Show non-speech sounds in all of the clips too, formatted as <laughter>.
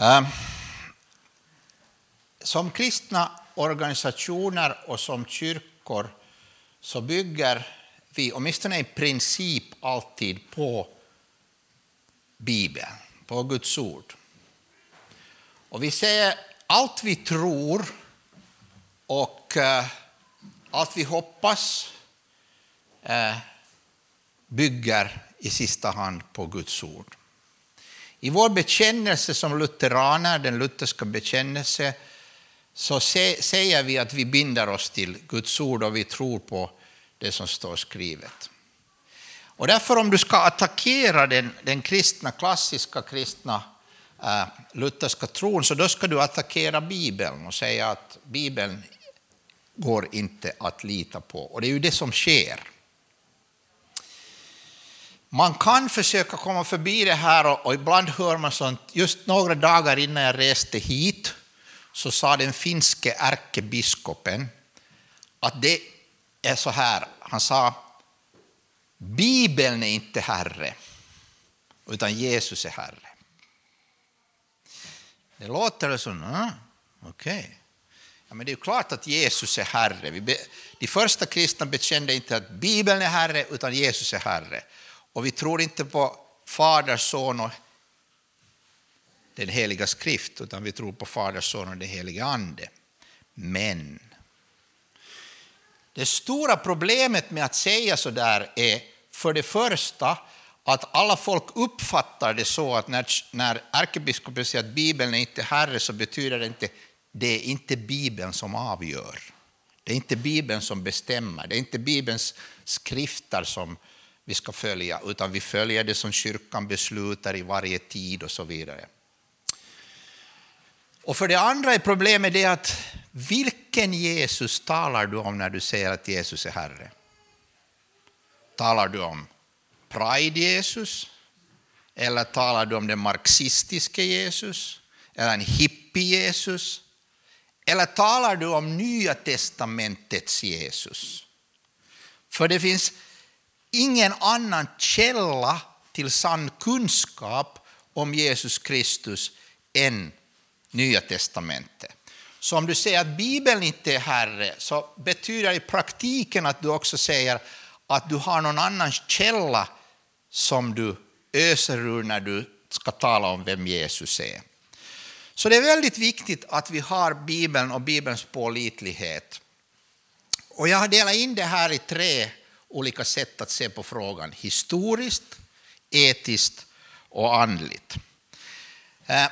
Ehm, som kristna organisationer och som kyrkor så bygger vi, åtminstone i princip, alltid på Bibeln, på Guds ord. Och vi säger allt vi tror och eh, allt vi hoppas eh, bygger i sista hand på Guds ord. I vår bekännelse som lutheraner, den lutherska bekännelsen, så säger vi att vi binder oss till Guds ord och vi tror på det som står skrivet. Och därför om du ska attackera den, den kristna, klassiska kristna äh, lutherska tron, så då ska du attackera Bibeln och säga att Bibeln går inte att lita på. Och det är ju det som sker. Man kan försöka komma förbi det här och, och ibland hör man sånt. Just några dagar innan jag reste hit så sa den finske ärkebiskopen att det är så här. Han sa Bibeln är inte Herre, utan Jesus är Herre. Det låter som, ah, okej. Okay. Ja, men det är klart att Jesus är Herre. De första kristna bekände inte att Bibeln är Herre, utan Jesus är Herre. Och vi tror inte på Fader, Son och den heliga skrift, utan vi tror på Fader, Son och den heliga Ande. Men det stora problemet med att säga så där är för det första att alla folk uppfattar det så att när, när ärkebiskopen säger att Bibeln är inte Herre så betyder det inte det är inte Bibeln som avgör. Det är inte Bibeln som bestämmer, det är inte Bibelns skrifter som vi ska följa, utan vi följer det som kyrkan beslutar i varje tid och så vidare. Och för det andra är problemet det att vilken Jesus talar du om när du säger att Jesus är Herre? Talar du om Pride-Jesus? Eller talar du om den marxistiska Jesus? Eller en hippie-Jesus? Eller talar du om Nya testamentets Jesus? För det finns ingen annan källa till sann kunskap om Jesus Kristus än Nya testamentet. Så om du säger att Bibeln inte är Herre så betyder det i praktiken att du också säger att du har någon annan källa som du öser ur när du ska tala om vem Jesus är. Så det är väldigt viktigt att vi har Bibeln och Bibelns pålitlighet. Och jag har delat in det här i tre olika sätt att se på frågan. Historiskt, etiskt och andligt. Eh,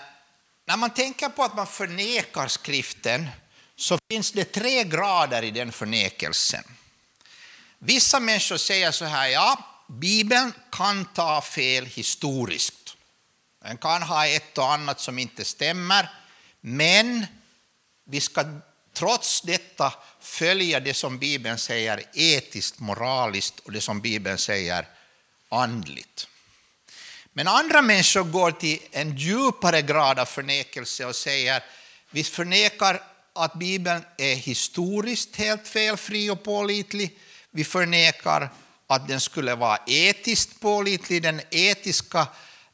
när man tänker på att man förnekar skriften så finns det tre grader i den förnekelsen. Vissa människor säger så här, ja, Bibeln kan ta fel historiskt. Den kan ha ett och annat som inte stämmer, men vi ska trots detta följa det som Bibeln säger etiskt, moraliskt och det som Bibeln säger andligt. Men andra människor går till en djupare grad av förnekelse och säger vi förnekar att Bibeln är historiskt helt felfri och pålitlig. Vi förnekar att den skulle vara etiskt pålitlig. Den etiska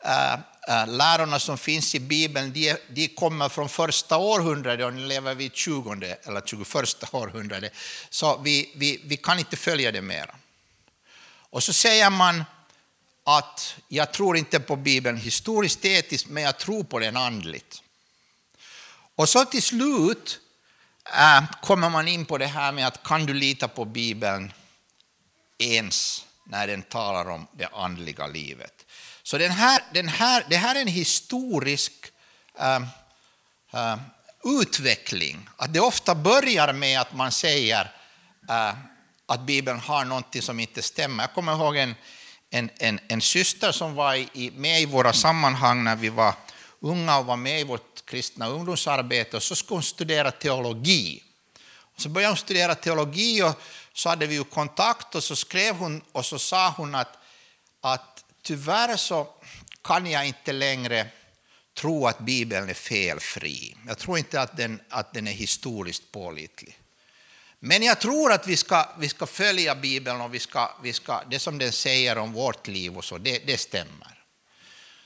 eh, Eh, lärorna som finns i Bibeln de, de kommer från första århundradet och nu lever vi i 20 eller 21 århundradet. Så vi, vi, vi kan inte följa det mera. Och så säger man att jag tror inte på Bibeln historiskt etiskt, men jag tror på den andligt. Och så till slut äh, kommer man in på det här med att kan du lita på Bibeln ens när den talar om det andliga livet. Så den här, den här, det här är en historisk äh, äh, utveckling. Att det ofta börjar med att man säger äh, att Bibeln har någonting som inte stämmer. Jag kommer ihåg en, en, en, en syster som var i, med i våra sammanhang när vi var unga och var med i vårt kristna ungdomsarbete och så skulle hon studera teologi. Och så började hon studera teologi och så hade vi ju kontakt och så skrev hon och så sa hon att, att tyvärr så kan jag inte längre tro att Bibeln är felfri. Jag tror inte att den, att den är historiskt pålitlig. Men jag tror att vi ska, vi ska följa Bibeln och vi ska, vi ska, det som den säger om vårt liv och så, det, det stämmer.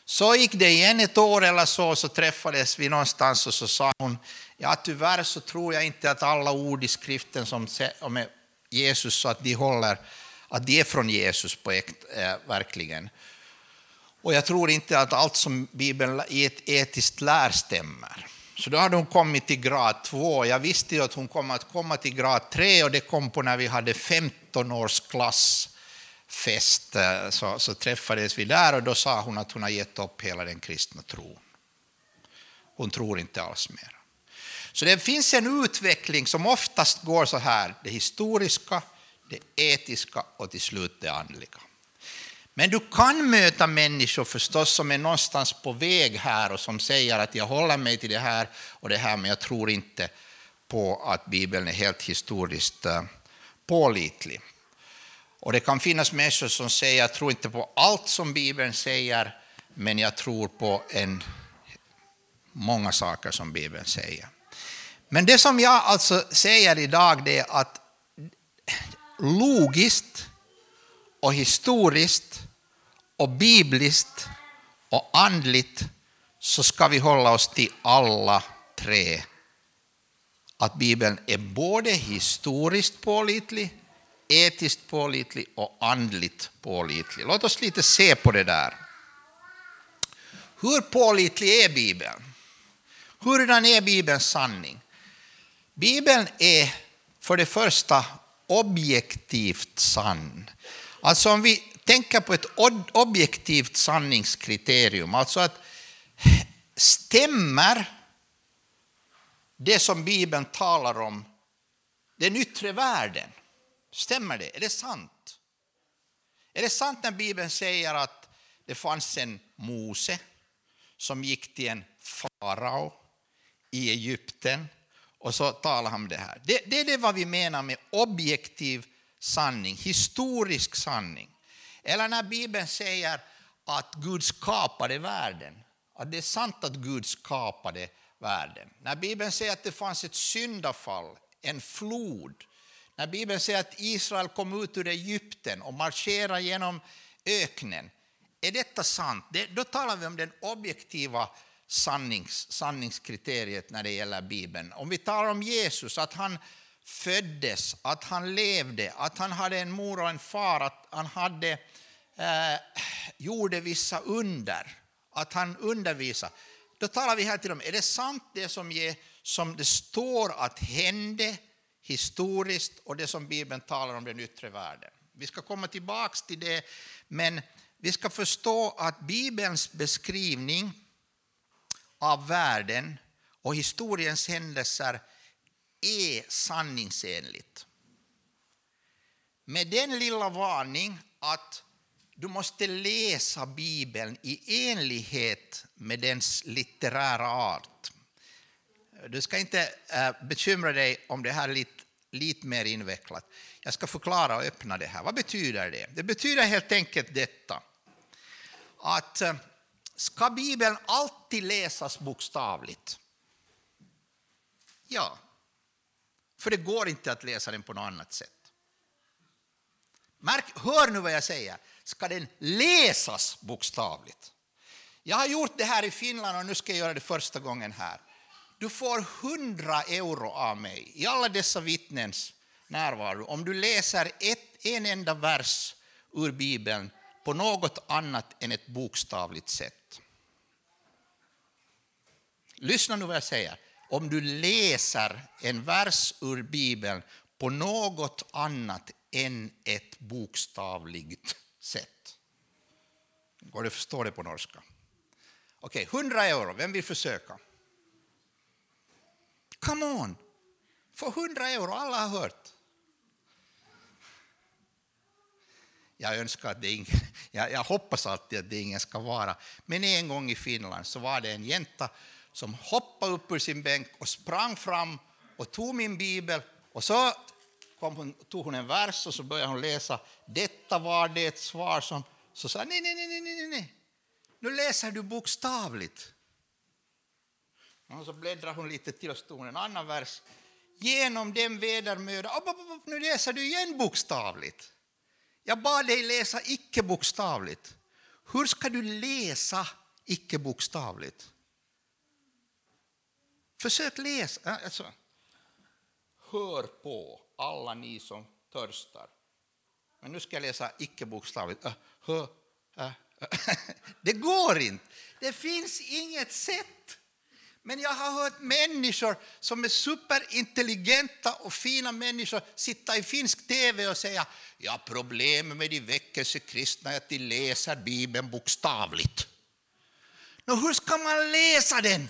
Så gick det igen ett år eller så, så träffades vi någonstans och så sa hon, ja tyvärr så tror jag inte att alla ord i skriften som om Jesus, så att de håller, att de är från Jesus på äkt, äh, verkligen. Och jag tror inte att allt som Bibeln i ett etiskt lär stämmer. Så då hade hon kommit till grad 2. Jag visste ju att hon kom att komma till grad 3 och det kom på när vi hade 15 års klassfest. Eh, så, så träffades vi där och då sa hon att hon har gett upp hela den kristna tron. Hon tror inte alls mer. Så det finns en utveckling som oftast går så här, det historiska, det etiska och till slut det andliga. Men du kan möta människor förstås som är någonstans på väg här och som säger att jag håller mig till det här och det här, men jag tror inte på att Bibeln är helt historiskt eh, pålitlig. Och det kan finnas människor som säger jag tror inte på allt som Bibeln säger, men jag tror på en, många saker som Bibeln säger. Men det som jag alltså säger idag är att logiskt och historiskt och bibliskt och andligt så ska vi hålla oss till alla tre. Att Bibeln är både historiskt pålitlig, etiskt pålitlig och andligt pålitlig. Låt oss lite se på det där. Hur pålitlig är Bibeln? Hurdan är Bibelns sanning? Bibeln är för det första objektivt sann. Alltså om vi tänker på ett objektivt sanningskriterium, alltså att stämmer det som Bibeln talar om den yttre världen? Stämmer det? Är det sant? Är det sant när Bibeln säger att det fanns en Mose som gick till en farao i Egypten och så talar han om det här. Det, det är det vad vi menar med objektiv sanning, historisk sanning. Eller när Bibeln säger att Gud skapade världen, att det är sant att Gud skapade världen. När Bibeln säger att det fanns ett syndafall, en flod, när Bibeln säger att Israel kom ut ur Egypten och marscherade genom öknen, är detta sant? Det, då talar vi om den objektiva sannings, sanningskriteriet när det gäller Bibeln. Om vi talar om Jesus, att han föddes, att han levde, att han hade en mor och en far, att han hade, eh, gjorde vissa under, att han undervisade. Då talar vi här till dem, är det sant det som, ge, som det står att hände historiskt och det som Bibeln talar om den yttre världen? Vi ska komma tillbaka till det, men vi ska förstå att Bibelns beskrivning av världen och historiens händelser är sanningsenligt. Med den lilla varning att du måste läsa Bibeln i enlighet med dens litterära art. Du ska inte eh, bekymra dig om det här är lite, lite mer invecklat. Jag ska förklara och öppna det här. Vad betyder det? Det betyder helt enkelt detta. Att eh, ska Bibeln alltid läsas bokstavligt? Ja, för det går inte att läsa den på något annat sätt. Märk, hör nu vad jag säger. Ska den läsas bokstavligt? Jag har gjort det här i Finland och nu ska jag göra det första gången här. Du får 100 euro av mig i alla dessa vittnens närvaro om du läser ett, en enda vers ur Bibeln på något annat än ett bokstavligt sätt. Lyssna nu vad jag säger om du läser en vers ur Bibeln på något annat än ett bokstavligt sätt. Går det att förstå det på norska? Okej, okay, 100 euro, vem vill försöka? Come on! För 100 euro, alla har hört. Jag önskar att det ingen, <laughs> jag, jag hoppas alltid att det ingen ska vara. Men en gång i Finland så var det en jänta som hoppade upp ur sin bänk och sprang fram och tog min bibel och så kom hon, tog hon en vers och så började hon läsa. Detta var det svar som... Så sa nej, nej, nej, nej, nej, nu läser du bokstavligt. Och så bläddrade hon lite till och stod en annan vers. Genom den vedermöda... Nu läser du igen bokstavligt. Jag bad dig läsa icke bokstavligt. Hur ska du läsa icke bokstavligt. Försök läsa. Alltså, hör på, alla ni som törstar. Men nu ska jag läsa icke bokstavligt. Äh, äh, äh. <laughs> Det går inte. Det finns inget sätt. Men jag har hört människor som är superintelligenta och fina människor sitta i finsk tv och säga ja, problemet med de väckelsekristna är att de läser Bibeln bokstavligt. Nå, hur ska man läsa den?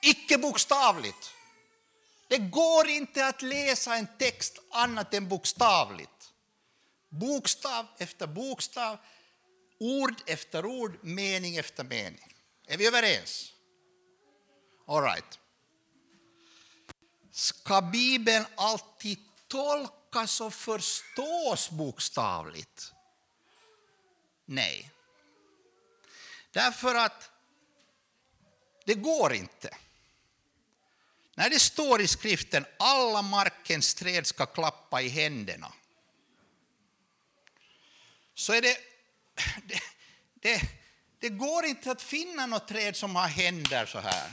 Icke bokstavligt. Det går inte att läsa en text annat än bokstavligt. Bokstav efter bokstav, ord efter ord, mening efter mening. Är vi överens? All right. Ska Bibeln alltid tolkas och förstås bokstavligt? Nej. Därför att det går inte. När det står i skriften alla markens träd ska klappa i händerna så är det, det, det, det går inte att finna något träd som har händer så här.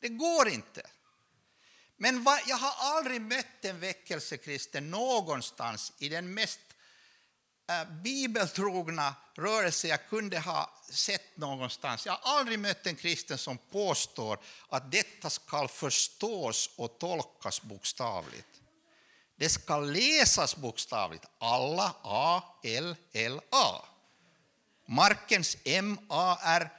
Det går inte. Men jag har aldrig mött en väckelsekristen någonstans i den mest Eh, bibeltrogna rörelse jag kunde ha sett någonstans. Jag har aldrig mött en kristen som påstår att detta ska förstås och tolkas bokstavligt. Det ska läsas bokstavligt. Alla, A, L, L, A. Markens M, A, R.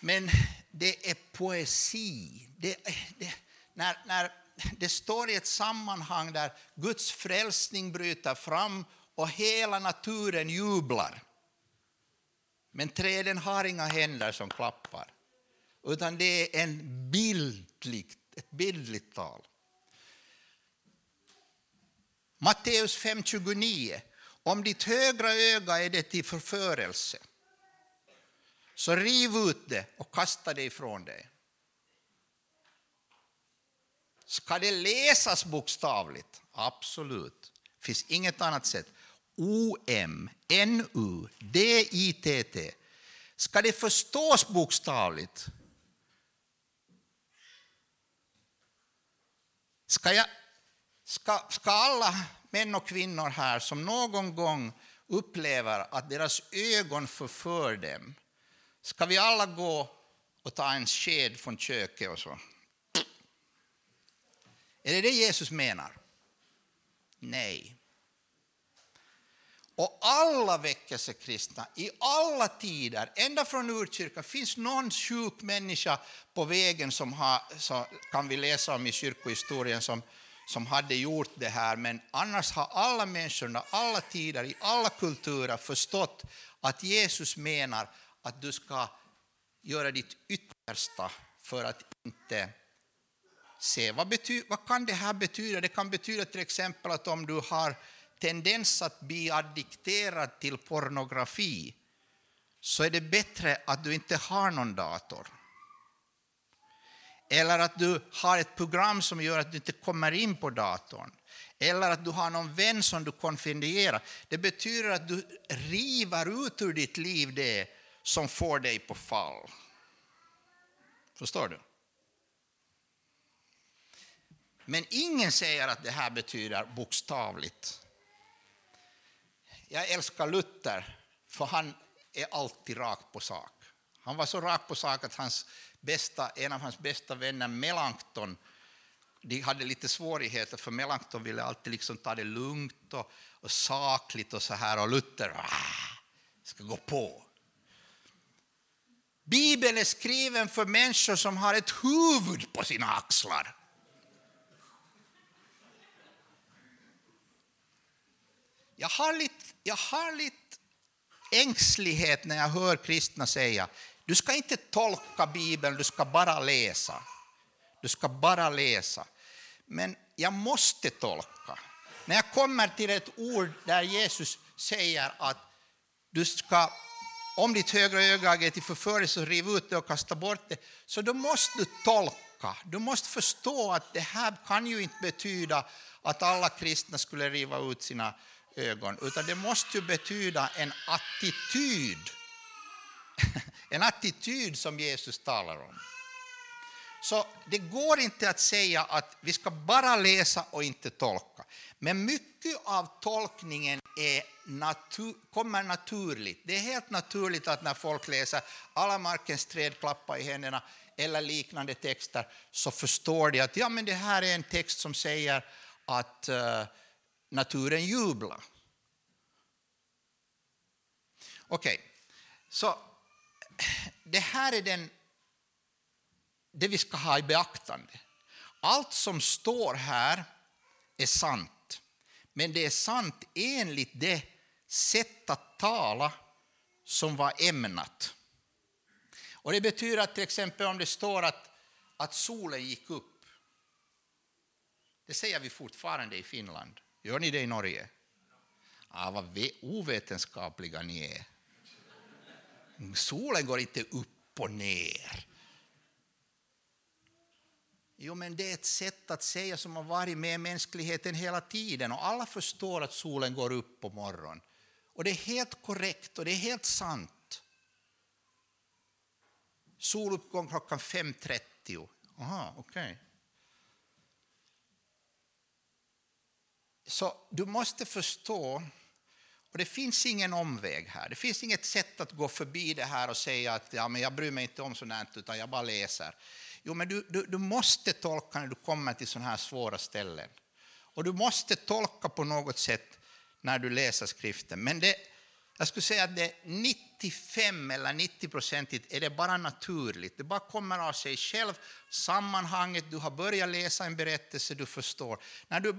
Men det är poesi. Det, det, när, när det står i ett sammanhang där Guds frälsning bryter fram och hela naturen jublar. Men träden har inga händer som klappar, utan det är en bildligt, ett bildligt tal. Matteus 5.29. Om ditt högra öga är det till förförelse, så riv ut det och kasta det ifrån dig. Ska det läsas bokstavligt? Absolut. Det finns inget annat sätt. O-M, N-U, D-I-T-T. Ska det förstås bokstavligt? Ska, jag, ska, ska alla män och kvinnor här som någon gång upplever att deras ögon förför dem Ska vi alla gå och ta en sked från köket och så? Är det det Jesus menar? Nej. Och alla väckelsekristna i alla tider, ända från urkyrkan, finns någon sjuk människa på vägen som har, så kan vi läsa om i kyrkohistorien som, som hade gjort det här, men annars har alla människorna, alla tider, i alla kulturer förstått att Jesus menar att du ska göra ditt yttersta för att inte se. Vad, bety, vad kan det här betyda? Det kan betyda till exempel att om du har tendens att bli addikterad till pornografi så är det bättre att du inte har någon dator. Eller att du har ett program som gör att du inte kommer in på datorn. Eller att du har någon vän som du konfidierar. Det betyder att du river ut ur ditt liv det som får dig på fall. Förstår du? Men ingen säger att det här betyder bokstavligt. Jag älskar Luther, för han är alltid rakt på sak. Han var så rak på sak att hans bästa, en av hans bästa vänner, Melanchthon, de hade lite svårigheter, för Melanchthon ville alltid liksom ta det lugnt och, och sakligt och så här, och Luther ah, ska gå på. Bibeln är skriven för människor som har ett huvud på sina axlar. Jag har lite, jag har lite ängslighet när jag hör kristna säga du ska inte tolka Bibeln, du ska bara läsa. Du ska bara läsa. Men jag måste tolka. När jag kommer till ett ord där Jesus säger att du ska om ditt högra öga är till förförelse, riv ut det och kasta bort det. Så då måste du tolka, du måste förstå att det här kan ju inte betyda att alla kristna skulle riva ut sina ögon, utan det måste ju betyda en attityd. <laughs> En attityd som Jesus talar om. Så det går inte att säga att vi ska bara läsa och inte tolka. Men mycket av tolkningen är natur, kommer naturligt. Det är helt naturligt att när folk läser alla markens träd klappa i händerna eller liknande texter så förstår de att ja, men det här är en text som säger att uh, naturen jubla. Okej, okay. så det här är den, det vi ska ha i beaktande. Allt som står här är sant, men det är sant enligt det sätt att tala som var ämnat. Och Det betyder att till exempel om det står att, att solen gick upp, det säger vi fortfarande i Finland. Gör ni det i Norge? Ah, vad ovetenskapliga ni är. Solen går inte upp och ner. Jo, men det är ett sätt att säga som har varit med mänskligheten hela tiden och alla förstår att solen går upp på morgonen. Och det är helt korrekt och det är helt sant. Soluppgång klockan 5.30. Aha, okej. Okay. Så du måste förstå och det finns ingen omväg här. Det finns inget sätt att gå förbi det här och säga att ja, men jag bryr mig inte om sånt här, utan jag bara läser. Jo, men du, du, du måste tolka när du kommer till sådana här svåra ställen. Och du måste tolka på något sätt när du läser skriften. Men det, jag skulle säga att det är 90 95 eller 90 procentigt är det bara naturligt. Det bara kommer av sig själv. Sammanhanget, du har börjat läsa en berättelse, du förstår. När du,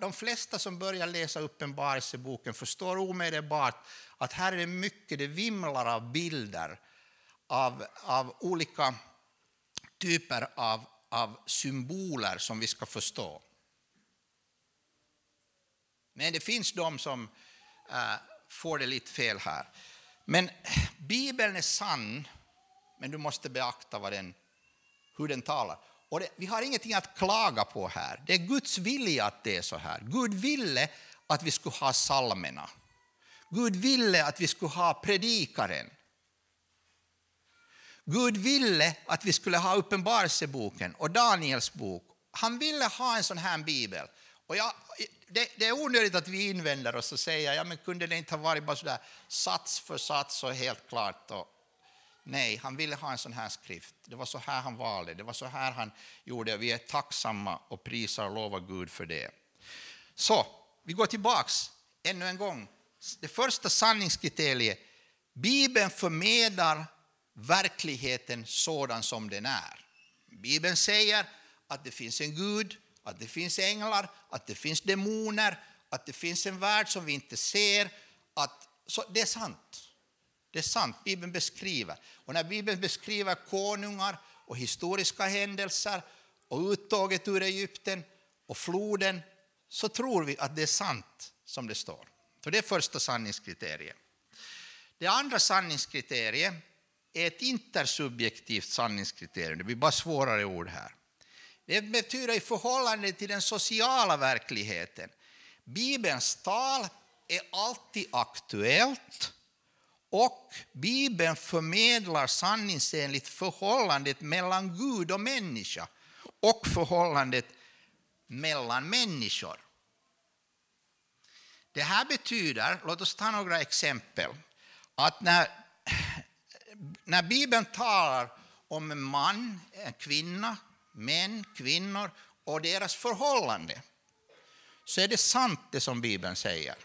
de flesta som börjar läsa Uppenbarelseboken förstår omedelbart att här är det mycket, det vimlar av bilder, av, av olika typer av, av symboler som vi ska förstå. Men det finns de som äh, får det lite fel här. Men Bibeln är sann, men du måste beakta vad den, hur den talar. Och det, vi har ingenting att klaga på här. Det är Guds vilja att det är så här. Gud ville att vi skulle ha salmerna. Gud ville att vi skulle ha predikaren. Gud ville att vi skulle ha Uppenbarelseboken och Daniels bok. Han ville ha en sån här bibel. Och jag, det, det, är onödigt att vi invänder oss och säger ja, men kunde det inte ha varit bara sådär sats för sats och helt klart. Och, nej, han ville ha en sån här skrift. Det var så här han valde, det var så här han gjorde. Vi är tacksamma och prisar och lovar Gud för det. Så, vi går tillbaks ännu en gång. Det första sanningskriteriet, Bibeln förmedlar verkligheten sådan som den är. Bibeln säger att det finns en Gud, att det finns änglar, att det finns demoner, att det finns en värld som vi inte ser. Att, så det är sant. Det är sant, Bibeln beskriver. Och när Bibeln beskriver konungar och historiska händelser och uttåget ur Egypten och floden så tror vi att det är sant som det står. Så det är första sanningskriteriet. Det andra sanningskriteriet är ett intersubjektivt sanningskriterium. Det blir bara svårare ord här. Det betyder i förhållande till den sociala verkligheten. Bibelns tal är alltid aktuellt och Bibeln förmedlar sanningsenligt förhållandet mellan Gud och människa och förhållandet mellan människor. Det här betyder, låt oss ta några exempel, att när, när Bibeln talar om en man, en kvinna, män, kvinnor och deras förhållande så är det sant det som Bibeln säger.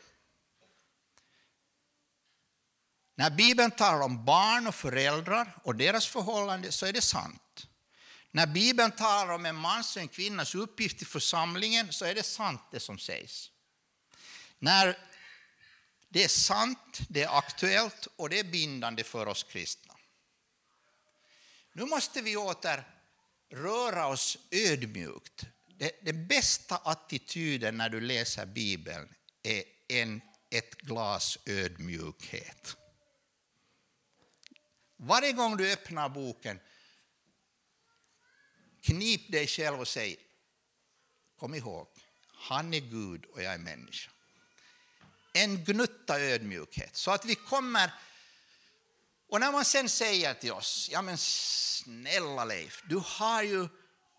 När Bibeln talar om barn och föräldrar och deras förhållande så är det sant. När Bibeln talar om en mans och en kvinnas uppgift i församlingen så är det sant det som sägs. När det är sant, det är aktuellt och det är bindande för oss kristna. Nu måste vi åter röra oss ödmjukt. Det, bästa attityden när du läser Bibeln är en, ett glas ödmjukhet. Varje gång du öppnar boken, knip dig själv och säg, kom ihåg, han är Gud och jag är människa. en gnutta ödmjukhet så att vi kommer och när man sen säger till oss, ja men snälla Leif, du har ju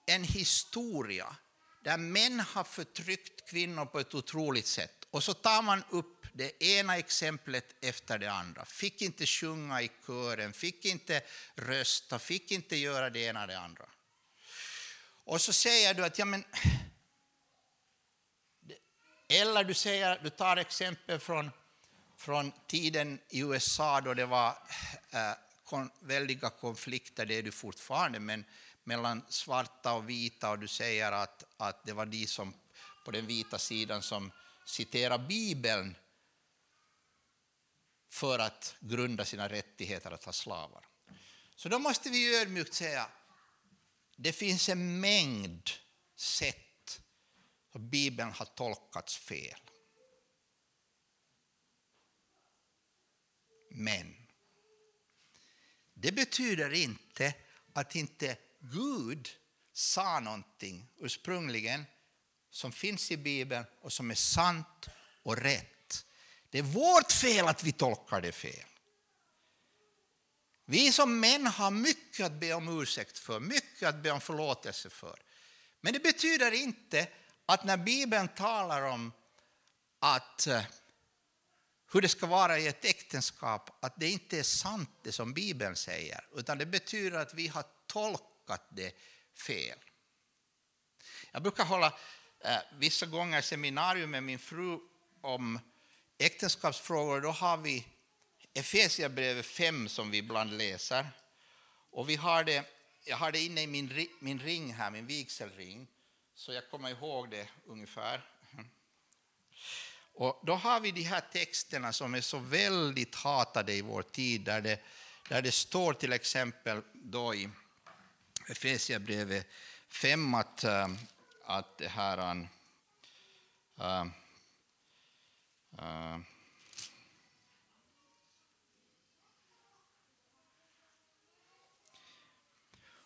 en historia där män har förtryckt kvinnor på ett otroligt sätt. Och så tar man upp det ena exemplet efter det andra. Fick inte sjunga i kören, fick inte rösta, fick inte göra det ena och det andra. Och så säger du att, ja men... Eller du, säger, du tar exempel från, från tiden i USA då det var äh, kon, väldiga konflikter, det är det fortfarande, men mellan svarta och vita och du säger att, att det var de som på den vita sidan som citerar Bibeln för att grunda sina rättigheter att ha slavar. Så då måste vi ödmjukt säga det finns en mängd sätt som Bibeln har tolkats fel. Men det betyder inte att inte Gud sa någonting ursprungligen som finns i Bibeln och som är sant och rätt. Det är vårt fel att vi tolkar det fel. Vi som män har mycket att be om ursäkt för, mycket att be om förlåtelse för. Men det betyder inte att när Bibeln talar om att eh, hur det ska vara i ett äktenskap, att det inte är sant det som Bibeln säger, utan det betyder att vi har tolkat det fel. Jag brukar hålla eh, vissa gånger seminarium med min fru om äktenskapsfrågor. Då har vi Efesierbrevet 5 som vi ibland läser. Och vi har det, jag har det inne i min, min ring här, min vigselring, så jag kommer ihåg det ungefär. Och då har vi de här texterna som är så väldigt hatade i vår tid, där det, där det står till exempel då i Efesierbrevet 5 att, eh, att det här... Äh, äh,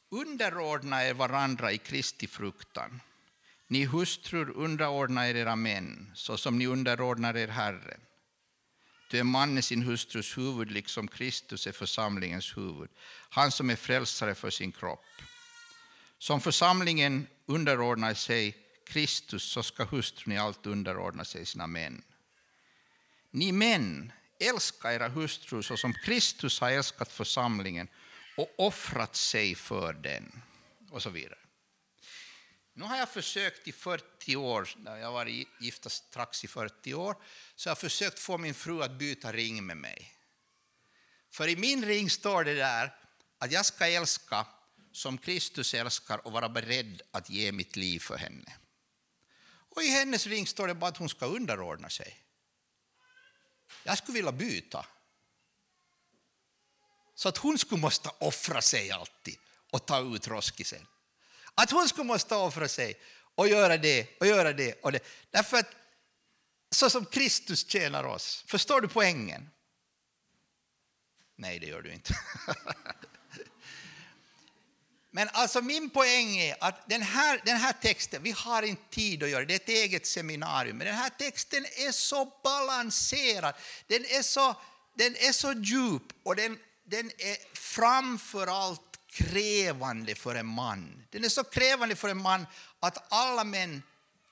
Underordna er varandra i Kristi fruktan. Ni hustrur underordna er era män, så som ni underordnar er Herre. Du är mannen sin hustrus huvud, liksom Kristus är församlingens huvud, han som är frälsare för sin kropp. Som församlingen underordnar sig Kristus, så ska hustrun i allt underordna sig sina män. Ni män, älska era hustrur så som Kristus har älskat församlingen och offrat sig för den. Och så vidare. Nu har jag försökt i 40 år, jag har varit gift strax i 40 år, så jag har försökt få min fru att byta ring med mig. För i min ring står det där att jag ska älska som Kristus älskar och vara beredd att ge mitt liv för henne. Och i hennes ring står det bara att hon ska underordna sig. Jag skulle vilja byta. Så att hon skulle måste offra sig alltid och ta ut roskisen. Att hon skulle måste offra sig och göra det och göra det och det. Därför att så som Kristus tjänar oss. Förstår du poängen? Nej, det gör du inte. <laughs> Men alltså min poäng är att den här, den här texten, vi har inte tid att göra det, det är ett eget seminarium, men den här texten är så balanserad, den är så, den är så djup och den, den är framför allt krävande för en man. Den är så krävande för en man att alla män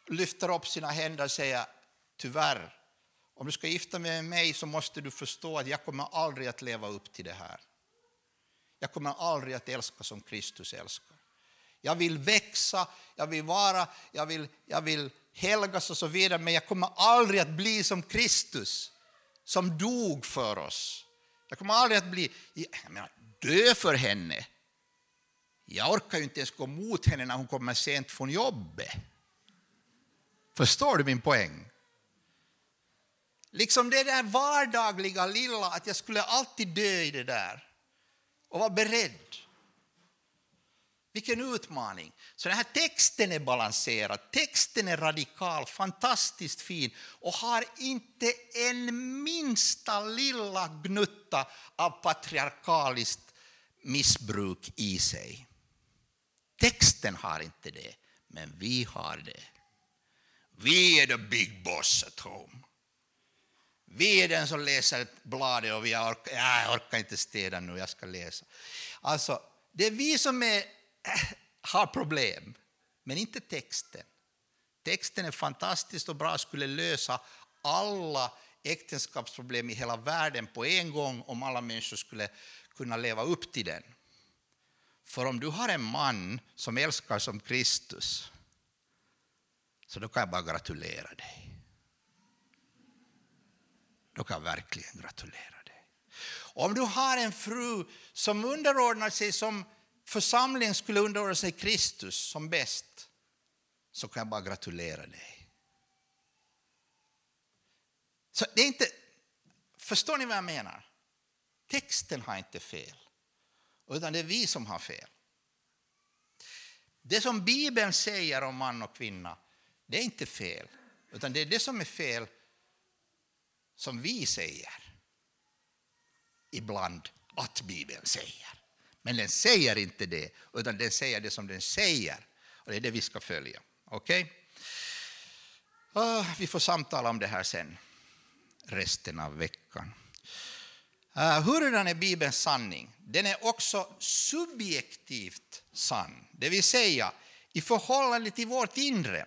lyfter upp sina händer och säger tyvärr, om du ska gifta dig med mig så måste du förstå att jag kommer aldrig att leva upp till det här. Jag kommer aldrig att älska som Kristus älskar. Jag vill växa, jag vill vara, jag vill, jag vill helgas och så vidare, men jag kommer aldrig att bli som Kristus som dog för oss. Jag kommer aldrig att bli, jag menar, dö för henne. Jag orkar ju inte ens gå mot henne när hon kommer sent från jobbet. Förstår du min poäng? Liksom det där vardagliga lilla, att jag skulle alltid dö i det där och vara beredd. Vilken utmaning! Så den här texten är balanserad, texten är radikal, fantastiskt fin och har inte en minsta lilla gnutta av patriarkaliskt missbruk i sig. Texten har inte det, men vi har det. Vi är the big boss at home. Vi är den som läser bladet och vi orkar, jag orkar inte städa nu, jag ska läsa. Alltså, det är vi som är, <clears throat> har problem, men inte texten. Texten är fantastisk och bra, skulle lösa alla äktenskapsproblem i hela världen på en gång om alla människor skulle kunna leva upp till den. För om du har en man som älskar som Kristus, så då kan jag bara gratulera dig. Då kan jag verkligen gratulera dig. Om du har en fru som underordnar sig som församlingen skulle underordna sig Kristus som bäst, så kan jag bara gratulera dig. Så det är inte, förstår ni vad jag menar? Texten har inte fel, utan det är vi som har fel. Det som Bibeln säger om man och kvinna, det är inte fel, utan det är det som är fel som vi säger ibland att Bibeln säger. Men den säger inte det, utan den säger det som den säger. Och det är det vi ska följa. Okej? Okay? Uh, vi får samtala om det här sen, resten av veckan. Eh, uh, hurdan är Bibelns sanning? Den är också subjektivt sann, det vill säga i förhållande till vårt inre.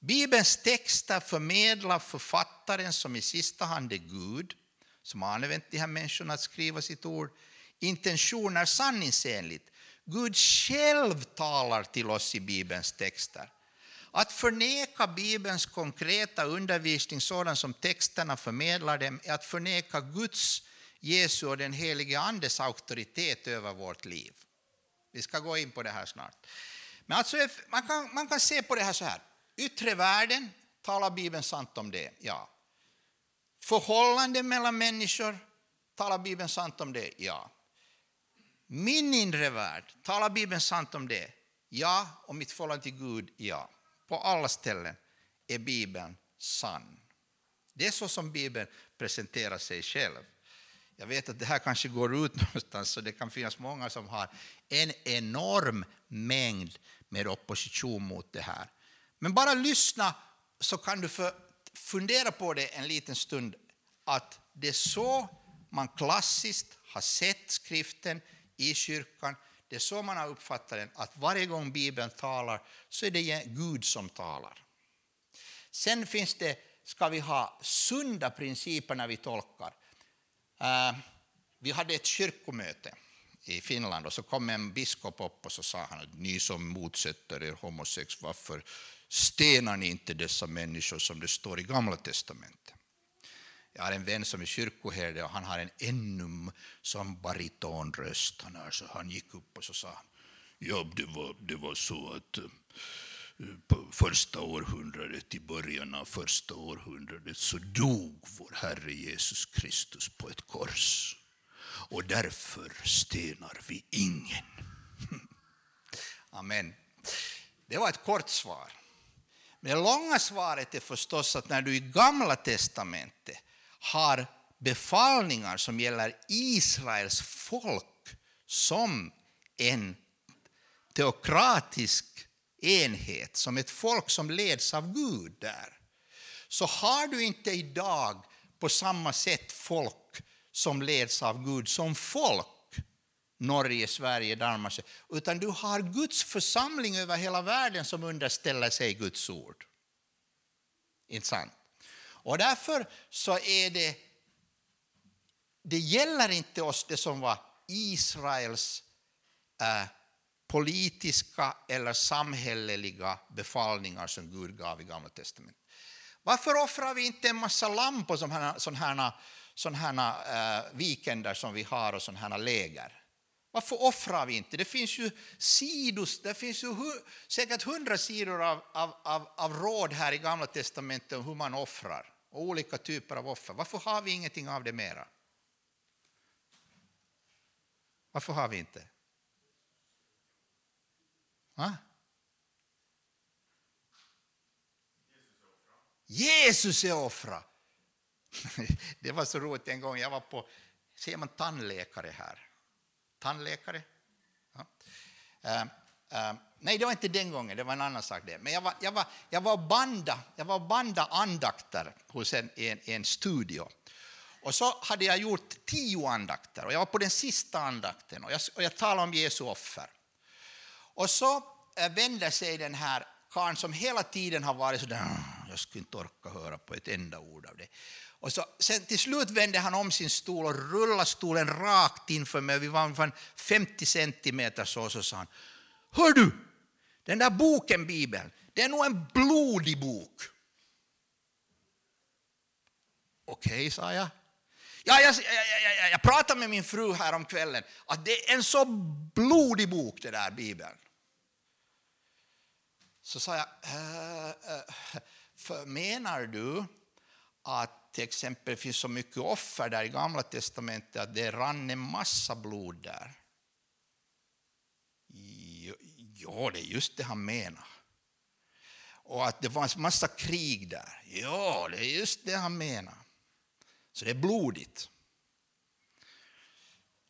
Bibelns texter förmedlar författaren, som i sista hand är Gud, som har använt de här människorna att skriva sitt ord, intentioner sanningsenligt. Gud själv talar till oss i Bibelns texter. Att förneka Bibelns konkreta undervisning sådan som texterna förmedlar dem är att förneka Guds, Jesu och den helige Andes auktoritet över vårt liv. Vi ska gå in på det här snart. Men alltså, man, kan, man kan se på det här så här. Yttre världen, talar Bibeln sant om det? Ja. Förhållanden mellan människor, talar Bibeln sant om det? Ja. Min inre värld, talar Bibeln sant om det? Ja, och mitt förhållande till Gud? Ja. På alla ställen är Bibeln sann. Det är så som Bibeln presenterar sig själv. Jag vet att det här kanske går ut <laughs> någonstans, så det kan finnas många som har en enorm mängd med opposition mot det här. Men bara lyssna så kan du fundera på det en liten stund, att det är så man klassiskt har sett skriften i kyrkan, det är så man har uppfattat den, att varje gång Bibeln talar så är det Gud som talar. Sen finns det, ska vi ha sunda principer när vi tolkar. Eh, vi hade ett kyrkomöte i Finland och så kom en biskop upp och så sa han att ni som motsätter er homosex, varför stenar ni inte dessa människor som det står i Gamla testamentet? Jag har en vän som är kyrkoherde och han har en ännu som baritonröst. Han, är, så han gick upp och så sa han, ja, det var, det var så att eh, på första århundradet, i början av första århundradet, så dog vår Herre Jesus Kristus på ett kors. Och därför stenar vi ingen. <laughs> Amen. Det var ett kort svar. Men det långa svaret är förstås att när du i Gamla testamentet har befallningar som gäller Israels folk som en teokratisk enhet, som ett folk som leds av Gud där, så har du inte idag på samma sätt folk som leds av Gud som folk, Norge, Sverige, Danmark, utan du har Guds församling över hela världen som underställer sig Guds ord. Inte sant? Och därför så är det, det gäller inte oss det som var Israels äh, politiska eller samhälleliga befallningar som Gud gav i Gamla testamentet. Varför offrar vi inte en massa lamm på sådana här, sådana här äh, eh, vikender som vi har och sådana här läger? Varför offrar vi inte? Det finns ju sidos, det finns ju hu, säkert hundra sidor av, av, av, av råd här i Gamla testamentet om hur man offrar och olika typer av offer. Varför har vi ingenting av det mera? Varför har vi inte? Va? Jesus är offra. <laughs> Det var så roligt en gång, jag var på, ser man tandläkare här? Tandläkare? Ja. Uh, nej, det var inte den gången, det var en annan sak. Det. Men jag var, jag var, jag var banda, jag var banda andakter hos en, en, en studio. Och så hade jag gjort tio andakter och jag var på den sista andakten och jag, och jag talade om Jesu offer. Och så eh, vänder sig den här karln som hela tiden har varit så där, ah, jag skulle inte orka höra på ett enda ord av det. Och så, sen till slut vände han om sin stol och rullade stolen rakt inför mig. Vi var ungefär 50 centimeter så, så sa han, hör du, den där boken, Bibeln, det är nog en blodig bok. Okej, okay, sa jag. Ja, jag, jag, jag, jag pratade med min fru här om kvällen att det är en så blodig bok, det där Bibeln. Så sa jag, äh, äh menar du att till exempel finns så mycket offer där i Gamla testamentet att det rann en massa blod där? Ja, det är just det han menar. Och att det var en massa krig där. Ja, det är just det han menar. Så det är blodigt.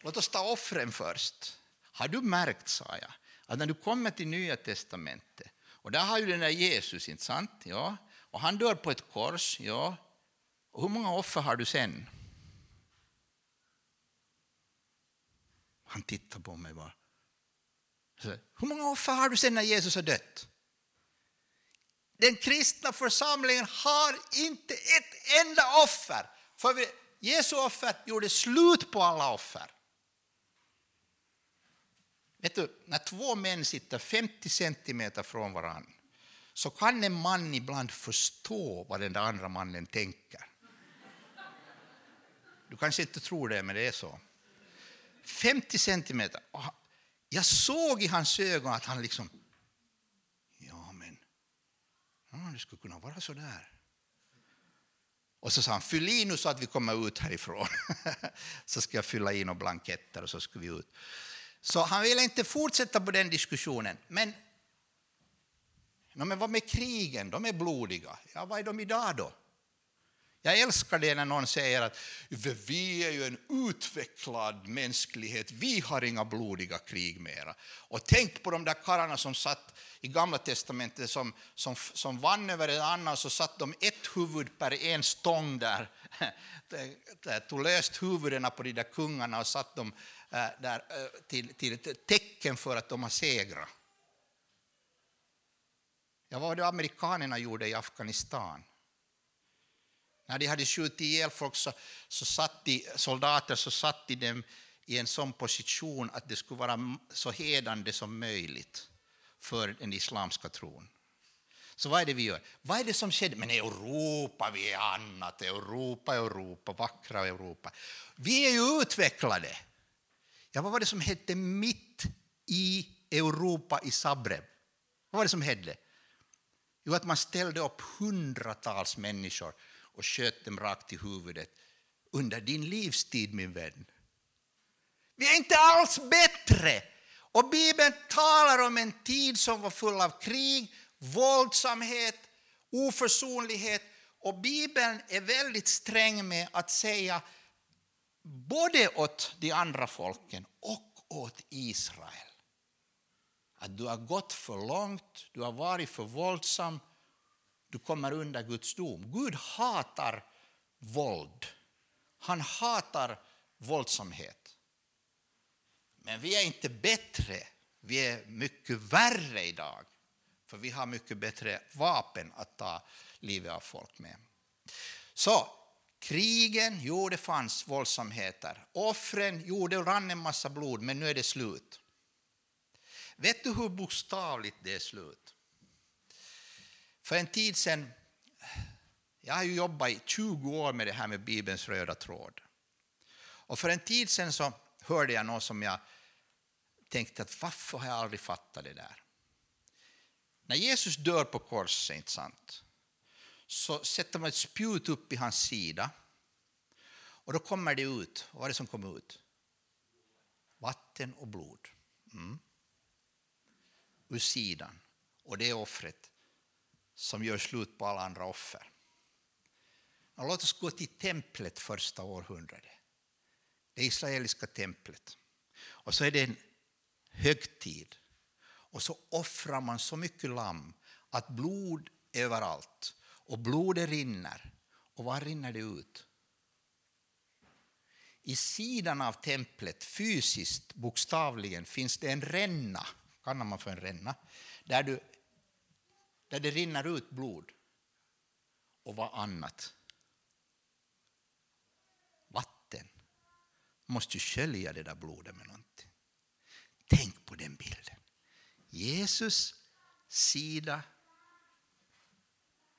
Låt oss ta offren först. Har du märkt, sa jag, att när du kommer till Nya testamentet, och där har ju den där Jesus, inte sant? Ja. Och han dör på ett kors, ja. Och hur många offer har du sen? Han tittar på mig bara. Hur många offer har du sen när Jesus har dött? Den kristna församlingen har inte ett enda offer. För Jesu offer gjorde slut på alla offer. Vet du, när två män sitter 50 centimeter från varandra så kan en man ibland förstå vad den där andra mannen tänker. Du kanske inte tror det, men det är så. 50 centimeter. Jag såg i hans ögon att han liksom... Ja, men... Ja, det skulle kunna vara så där. Och så sa han, fyll i nu så att vi kommer ut härifrån. <laughs> så ska jag fylla i några blanketter och så ska vi ut. Så han ville inte fortsätta på den diskussionen. Men, no, men vad med krigen? De är blodiga. Ja, vad är de idag då? Jag älskar det när någon säger att vi är ju en utvecklad mänsklighet, vi har inga blodiga krig mera. Och tänk på de där karlarna som satt i Gamla testamentet som, som, som vann över en annan, så satt de ett huvud per en stång där, <laughs> tog löst huvudena på de där kungarna och satt dem Eh, där eh, till, till ett tecken för att de har segrat. Ja, vad var det amerikanerna gjorde i Afghanistan? När de hade skjutit ihjäl folk så, så satt de, soldater så satt de dem i en sån position att det skulle vara så hedande som möjligt för den islamska tron. Så vad är det vi gör? Vad är det som skedde? Men Europa, vi är annat. Europa, Europa, vackra Europa. Vi är ju utvecklade. Ja, vad var det som hände mitt i Europa, i Zagreb? Vad var det som hände? Jo, att man ställde upp hundratals människor och sköt dem rakt i huvudet under din livstid, min vän. Vi är inte alls bättre. Och Bibeln talar om en tid som var full av krig, våldsamhet, oförsonlighet. Och Bibeln är väldigt sträng med att säga både åt de andra folken och åt Israel att du har gått för långt, du har varit för våldsam, du kommer under Guds dom. Gud hatar våld. Han hatar våldsamhet. Men vi är inte bättre, vi är mycket värre idag. För vi har mycket bättre vapen att ta livet av folk med. Så krigen, jo det fanns våldsamheter. Offren, jo det rann en massa blod, men nu är det slut. Vet du hur bokstavligt det är slut? För en tid sedan, jag har ju jobbat i 20 år med det här med Bibelns röda tråd. Och för en tid sedan så hörde jag något som jag tänkte att varför har jag aldrig fattat det där? När Jesus dör på korset, inte sant, så sätter man ett spjut upp i hans sida och då kommer det ut, vad är det som kommer ut? Vatten och blod. Mm. Ur sidan. Och det är offret som gör slut på alla andra offer. Och låt oss gå till templet första århundradet. Det israeliska templet. Och så är det en högtid. och så offrar man så mycket lamm att blod överallt och blodet rinner. Och var rinner det ut? I sidan av templet, fysiskt, bokstavligen, finns det en ränna, kallar man för en ränna, där, du, där det rinner ut blod. Och vad annat? Vatten. Man måste ju skölja det där blodet med någonting. Tänk på den bilden. Jesus sida,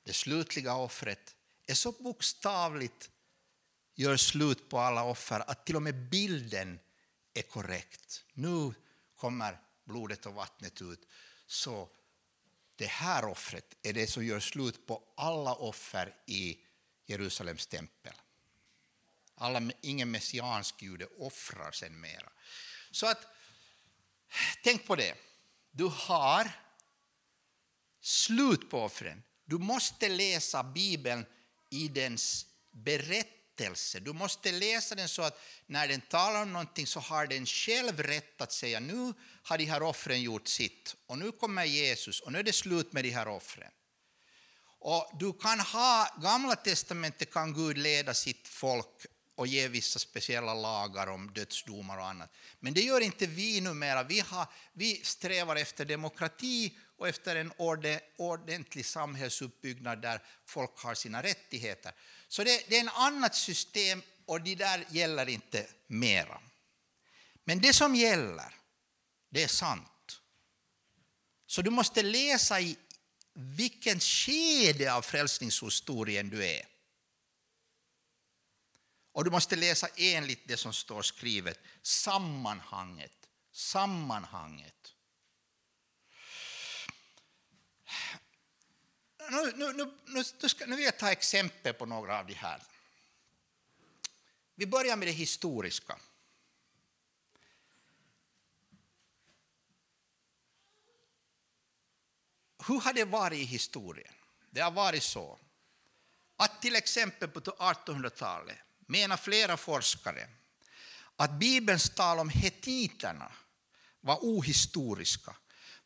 det slutliga offret, är så bokstavligt gör slut på alla offer att till och med bilden är korrekt. Nu kommer blodet och vattnet ut. Så det här offret är det som gör slut på alla offer i Jerusalems tempel. Alla, ingen messiansk jude offrar sen mera. Så att, tänk på det. Du har slut på offren. Du måste läsa Bibeln i dens berättelse. Du måste läsa den så att när den talar om någonting så har den själv rätt att säga nu har de här offren gjort sitt och nu kommer Jesus och nu är det slut med de här offren. Och du kan ha, Gamla testamentet kan Gud leda sitt folk och ge vissa speciella lagar om dödsdomar och annat. Men det gör inte vi numera. Vi, har, vi strävar efter demokrati och efter en ordentlig samhällsuppbyggnad där folk har sina rättigheter. Så det, det är ett annat system och det där gäller inte mera. Men det som gäller, det är sant. Så du måste läsa i vilken skede av frälsningshistorien du är. Och du måste läsa enligt det som står skrivet, sammanhanget. Sammanhanget. Nu, nu, nu, nu, ska, nu vill jag ta exempel på några av de här. Vi börjar med det historiska. Hur har det varit i historien? Det har varit så att till exempel på 1800-talet menar flera forskare att Bibelns tal om hetiterna var ohistoriska,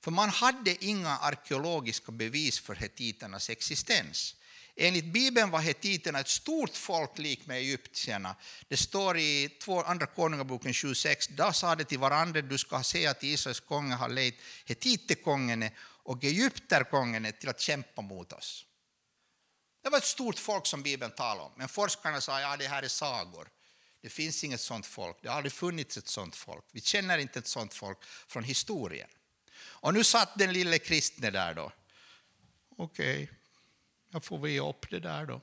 för man hade inga arkeologiska bevis för hetiternas existens. Enligt Bibeln var hetiterna ett stort folk lik med egyptierna. Det står i Andra Konungaboken 26, då sa de till varandra, du ska se att Israels konge har lejt hetitekongen och egypterkongene till att kämpa mot oss. Det var ett stort folk som Bibeln talar om, men forskarna sa att ja, det här är sagor. Det finns inget sånt folk, det har aldrig funnits ett sånt folk. Vi känner inte ett sånt folk från historien. Och nu satt den lille kristne där då. Okej, okay, jag får väl ge upp det där då.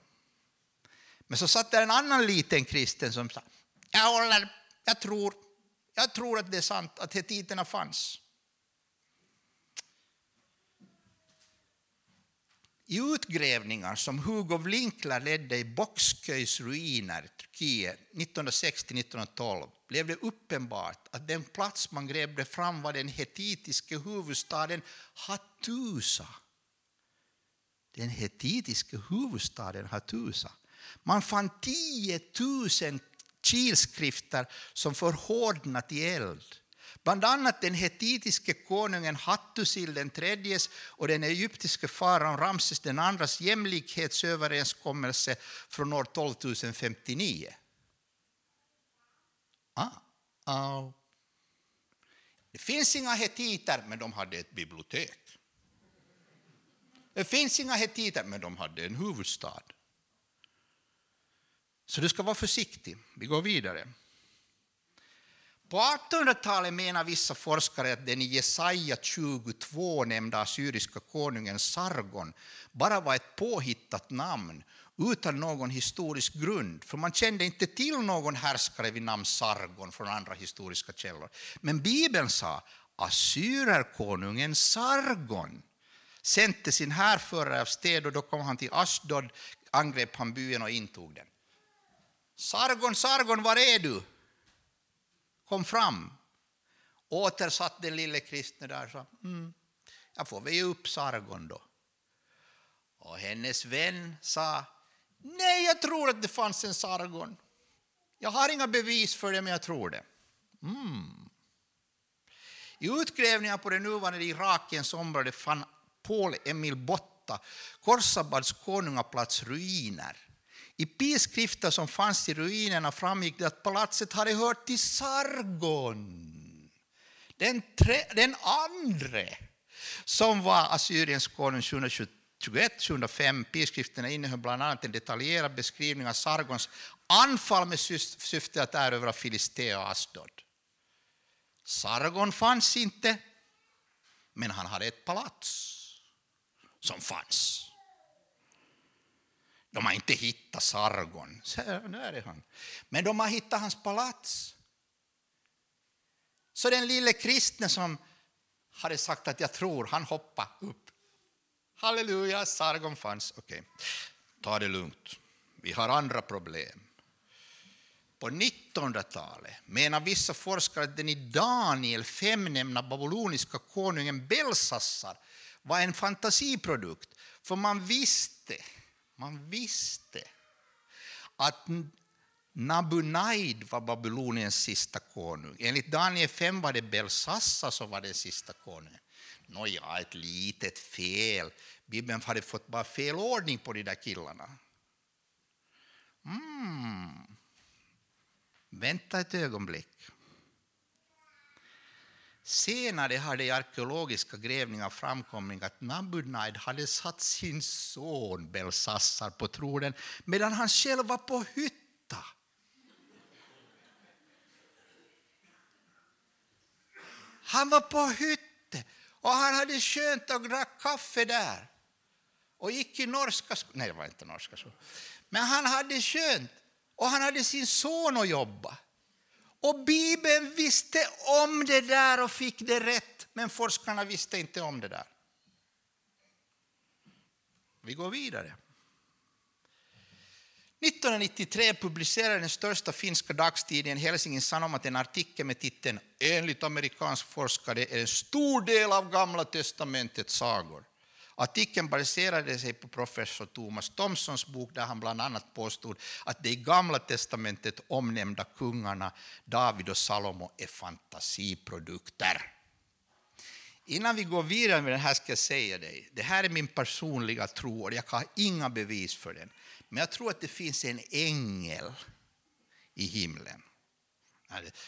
Men så satt där en annan liten kristen som sa, jag håller, jag tror, jag tror att det är sant att hetiterna fanns. I utgrävningar som Hugo Winkler ledde i Boxköys ruiner i Turkiet 1960-1912 blev det uppenbart att den plats man grävde fram var den hetitiska huvudstaden Hattusa. Den hetitiska huvudstaden Hattusa. Man fann 10 000 kilskrifter som förhårdnat i eld. Bland annat den hetitiske konungen Hattusil den tredjes och den egyptiske faran Ramses den andras jämlikhetsöverenskommelse från år 1259. Ah, ah. Det finns inga hetiter, men de hade ett bibliotek. Det finns inga hetiter, men de hade en huvudstad. Så du ska vara försiktig. Vi går vidare. På 1800-talet menar vissa forskare att den i Jesaja 22 nämnda assyriska konungen Sargon bara var ett påhittat namn utan någon historisk grund, för man kände inte till någon härskare vid namn Sargon från andra historiska källor. Men Bibeln sa Assyrerkonungen Sargon sände sin härförare av sted och då kom han till Ashdod, angrep han byen och intog den. Sargon, Sargon, var är du? Kom fram. Återsatt den lille kristne där och sa, mm, jag får väl ge upp Sargon då. Och hennes vän sa, nej jag tror att det fanns en Sargon. Jag har inga bevis för det men jag tror det. Mm. I utgrävningar på det nuvarande Irakiens område fann Paul Emil Botta Korsabads konungaplats ruiner. I piskrifter som fanns i ruinerna framgick det att palatset hade hört till Sargon, den, tre, den andre, som var Assyriens konung 721-705. Piskrifterna innehöll bland annat en detaljerad beskrivning av Sargons anfall med syfte att erövra Filistea och Asdod. Sargon fanns inte, men han hade ett palats som fanns. De har inte hittat Sargon, så är det han. men de har hittat hans palats. Så den lille kristne som hade sagt att jag tror, han hoppade upp. Halleluja, Sargon fanns. Okej, okay. ta det lugnt. Vi har andra problem. På 1900-talet menar vissa forskare att den i Daniel 5 nämnda babyloniska konungen Belsassar var en fantasiprodukt. För man visste, man visste att Nabunaid var Babyloniens sista konung. Enligt Daniel 5 var det Belsassa som var den sista konungen. Nåja, ett litet fel. Bibeln hade fått bara fel ordning på de där killarna. Mm. Vänta ett ögonblick. Senare har det i arkeologiska grävningar framkommit att Nabunnaid hade satt sin son Belsassar på tronen medan han själv var på hytta. Han var på hytte och han hade skönt och drack kaffe där. Och gick i norska skolan. Nej, det var inte norska skolan. Men han hade skönt och han hade sin son att jobba. Och Bibeln visste om det där och fick det rätt, men forskarna visste inte om det där. Vi går vidare. 1993 publicerade den största finska dagstidningen Helsingin Sanomat en artikel med titeln Enligt amerikansk forskare är en stor del av Gamla testamentets sagor. Artikeln baserade sig på professor Thomas Thomsons bok där han bland annat påstod att de i Gamla testamentet omnämnda kungarna David och Salomo är fantasiprodukter. Innan vi går vidare med det här ska jag säga dig, det här är min personliga tro och jag har inga bevis för den. Men jag tror att det finns en ängel i himlen.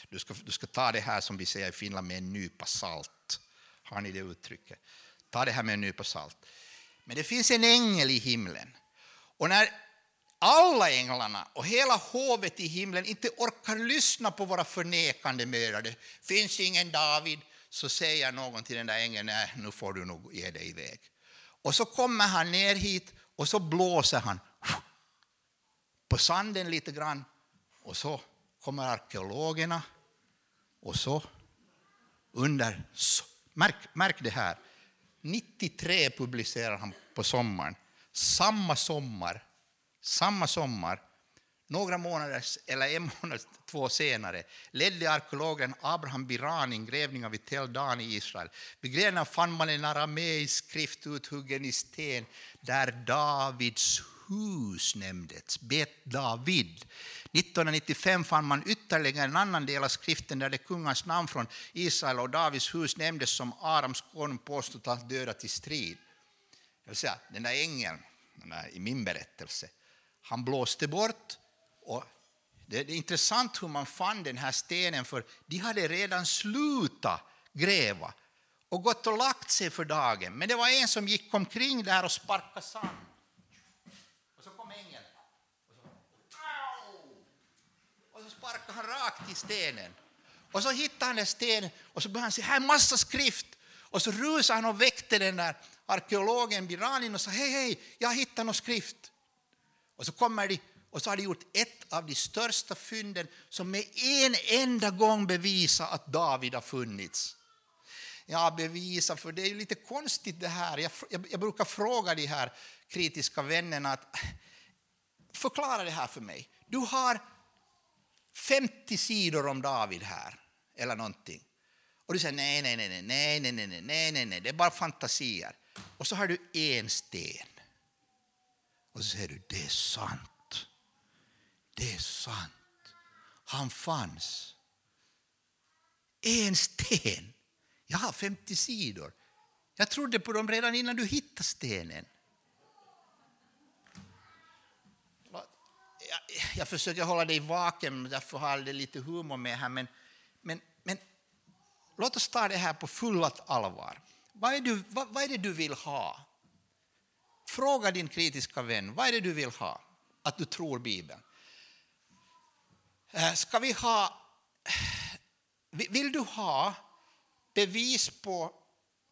Du ska, du ska ta det här som vi säger i Finland med en nypa salt. Har ni det uttrycket? Ta det här med en nypa salt. Men det finns en ängel i himlen. Och när alla änglarna och hela hovet i himlen inte orkar lyssna på våra förnekande mödrar, det finns ingen David, så säger någon till den där ängeln, nej, nu får du nog ge dig iväg. Och så kommer han ner hit och så blåser han på sanden lite grann och så kommer arkeologerna och så under, märk, märk det här, 93 publicerar han på sommaren. Samma sommar, samma sommar, några månader, eller en <laughs> månad, två senare, ledde arkeologen Abraham Biran ingrävningar vid Tel Dan i Israel. Vid grävningen fann man en arameisk skrift uthuggen i sten där Davids hus nämndes, Bet David. 1995 fann man ytterligare en annan del av skriften där det kungens namn från Israel och Davids hus nämndes som Arams konung påstått att dödat i strid. Det vill säga, den där ängeln, den där, i min berättelse, han blåste bort och det är intressant hur man fann den här stenen för de hade redan slutat gräva och gått och lagt sig för dagen. Men det var en som gick omkring där och sparkade sand. Och så kom ängeln. Och så, och så sparkade han rakt i stenen. Och så hittade han en stenen och så började han se, här är massa skrift. Och så rusade han och väckte den där arkeologen Biranin och sa, hej, hej, jag har hittat någon skrift. Och så kommer de och så har de gjort ett av de största fynden som med en enda gång bevisar att David har funnits. Ja, bevisa, för det är ju lite konstigt det här. Jag, jag, jag brukar fråga de här kritiska vännerna att förklara det här för mig. Du har 50 sidor om David här, eller någonting. Och du säger nej, nej, nej, nej, nej, nej, nej, nej, nej, nej, det är bara fantasier. Och så har du en sten. Och så säger du, det är sant. Det är sant. Han fanns. En sten Jag har 50 sidor. Jag trodde på dem redan innan du hittade stenen. Jag, försöker hålla dig vaken, därför har jag lite humor med här, men, men, men låt oss ta det här på fullt allvar. Vad är, du, vad, vad är det du vill ha? Fråga din kritiska vän, vad är det du vill ha? Att du tror Bibeln. Eh, ska vi ha... Vill du ha bevis på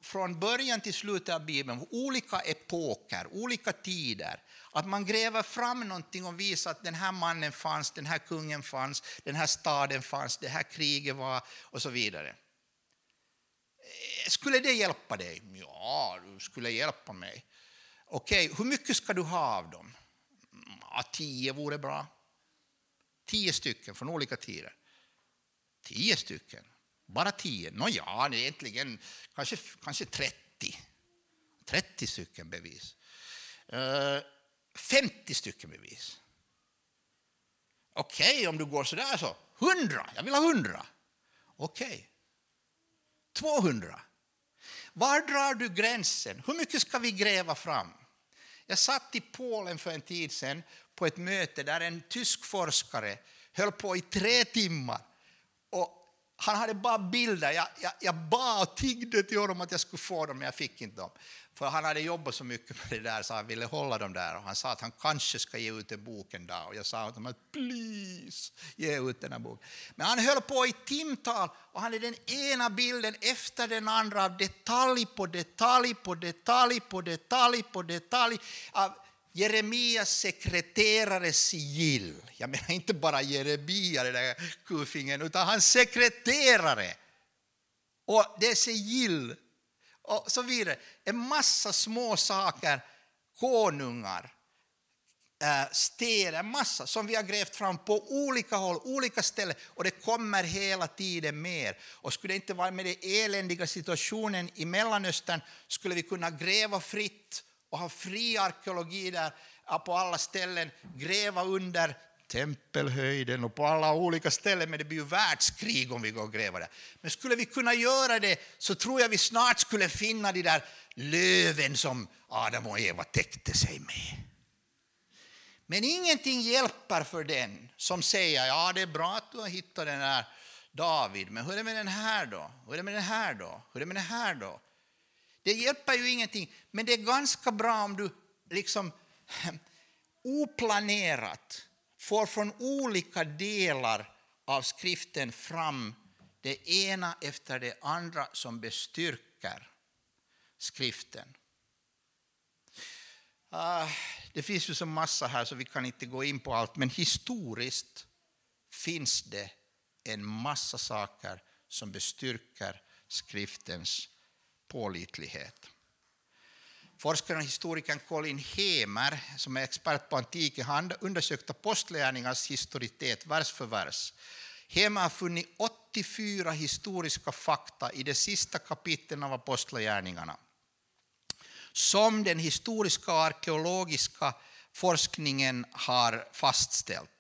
från början till slutet av Bibeln, olika epoker, olika tider, att man gräver fram någonting och visar att den här mannen fanns, den här kungen fanns, den här staden fanns, det här kriget var och så vidare. Eh, skulle det hjälpa dig? Ja, det skulle hjälpa mig. Okej, hur mycket ska du ha av dem? Ja, tio vore bra. Tio stycken från olika tider. Tio stycken. Bara tio? Nåja, egentligen kanske, kanske 30. 30 stycken bevis. Eh, 50 stycken bevis. Okej, okay, om du går så där så. 100, jag vill ha 100. Okej. Okay. 200. Var drar du gränsen? Hur mycket ska vi gräva fram? Jag satt i Polen för en tid sedan på ett möte där en tysk forskare höll på i tre timmar. Han hade bara bilder. Jag, jag, jag bad och tiggde till honom att jag skulle få dem, men jag fick inte dem. För han hade jobbat så mycket med det där så han ville hålla dem där. Och han sa att han kanske ska ge ut en bok en dag. Och jag sa åt honom att please, ge ut den här boken. Men han höll på i timtal och han hade den ena bilden efter den andra av detalj på detalj på detalj på detalj på detalj. Av Jeremias sekreterares sigill. Jag menar inte bara Jeremia, den där kufingen, utan hans sekreterare. Och det är sigill och så vidare. En massa små saker, konungar, eh, städer, massa som vi har grävt fram på olika håll, olika ställen och det kommer hela tiden mer. Och skulle det inte vara med den eländiga situationen i Mellanöstern skulle vi kunna gräva fritt och ha fri arkeologi där på alla ställen, gräva under tempelhöjden och på alla olika ställen, men det blir ju världskrig om vi går och gräver där. Men skulle vi kunna göra det så tror jag vi snart skulle finna de där löven som Adam och Eva täckte sig med. Men ingenting hjälper för den som säger ja det är bra att du har hittat den här David, men hur är det med den här då? Hur är det med den här då? Hur är det med den här då? Det hjälper ju ingenting, men det är ganska bra om du liksom <clears throat> oplanerat får från olika delar av skriften fram det ena efter det andra som bestyrker skriften. Ah, det finns ju så massa här så vi kan inte gå in på allt, men historiskt finns det en massa saker som bestyrker skriftens pålitlighet. Forskaren och historikern Colin Hemer, som är expert på antiken, har undersökt apostlagärningarnas historitet vers för vers. Hemer har funnit 84 historiska fakta i de sista kapitlen av apostlagärningarna som den historiska och arkeologiska forskningen har fastställt.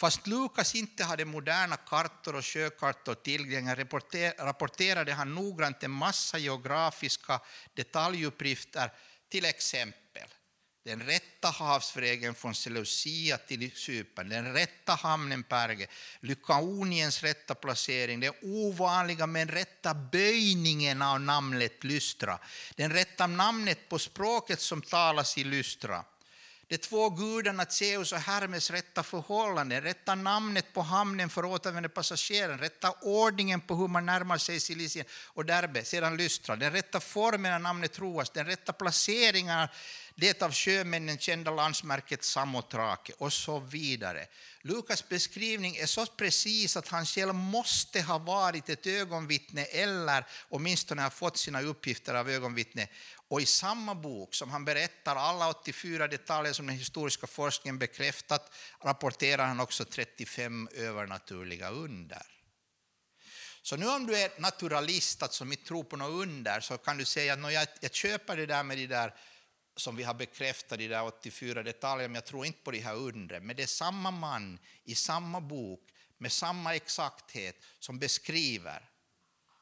Fast Lukas inte hade moderna kartor och sjökartor tillgängliga rapporterade han noggrant en massa geografiska detaljuppgifter, till exempel den rätta havsvägen från Seleucia till Cypern, den rätta hamnen Perge, Lykaoniens rätta placering, den ovanliga men rätta böjningen av namnet Lystra, den rätta namnet på språket som talas i Lystra, de två gudarna Zeus och Hermes rätta förhållanden, rätta namnet på hamnen för återvändande passagerare, rätta ordningen på hur man närmar sig Silicien och Derbe, sedan Lystra, den rätta formen av namnet Troas, den rätta placeringen det av sjömännen kända landsmärket Samotrake och så vidare. Lukas beskrivning är så precis att han själv måste ha varit ett ögonvittne eller åtminstone ha fått sina uppgifter av ögonvittne. Och i samma bok som han berättar alla 84 detaljer som den historiska forskningen bekräftat rapporterar han också 35 övernaturliga under. Så nu om du är naturalist, alltså som inte tror på något under, så kan du säga att jag, jag köper det där med det där som vi har bekräftat, de där 84 detaljerna, men jag tror inte på de här undren. Men det är samma man i samma bok med samma exakthet som beskriver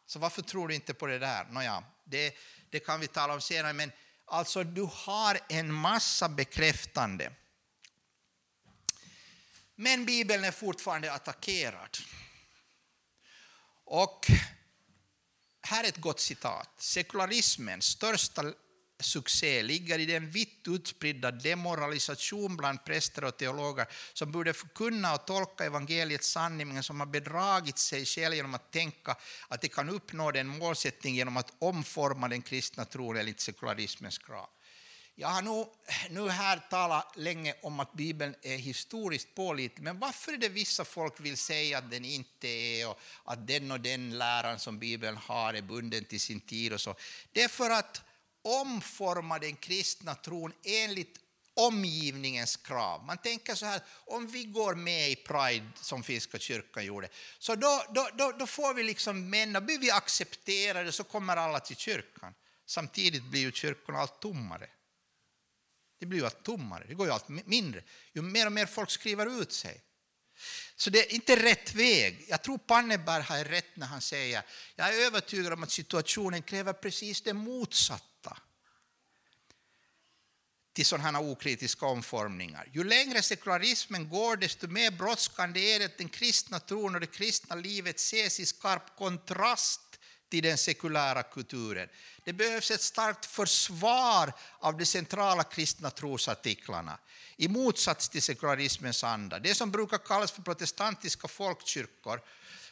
Så varför tror du inte på det där? Nåja, det, det kan vi tala om senare, men alltså du har en massa bekräftande. Men Bibeln är fortfarande attackerad. Och här är ett gott citat. Sekularismens största succé ligger i den vitt utspridda demoralisation bland präster och teologer som borde förkunna och tolka evangeliets sanning men som har bedragit sig själv genom att tänka att de kan uppnå den målsättning genom att omforma den kristna tron enligt sekularismens krav. Jag har nu, nu här talat länge om att Bibeln är historiskt pålitlig, men varför är det vissa folk vill säga att den inte är och att den och den läran som Bibeln har är bunden till sin tid och så? Det är för att omforma den kristna tron enligt omgivningens krav. Man tänker så här, om vi går med i Pride som Finska kyrkan gjorde, så då, då, då, då får vi liksom män, då blir vi accepterade så kommer alla till kyrkan. Samtidigt blir ju kyrkorna allt tommare. Det blir ju allt tommare, det går ju allt mindre. Ju mer och mer folk skriver ut sig. Så det är inte rätt väg. Jag tror Panneberg har rätt när han säger jag är övertygad om att situationen kräver precis det motsatta till sådana här okritiska omformningar. Ju längre sekularismen går, desto mer brådskande är det att den kristna tron och det kristna livet ses i skarp kontrast till den sekulära kulturen. Det behövs ett starkt försvar av de centrala kristna trosartiklarna i motsats till sekularismens anda. Det som brukar kallas för protestantiska folkkyrkor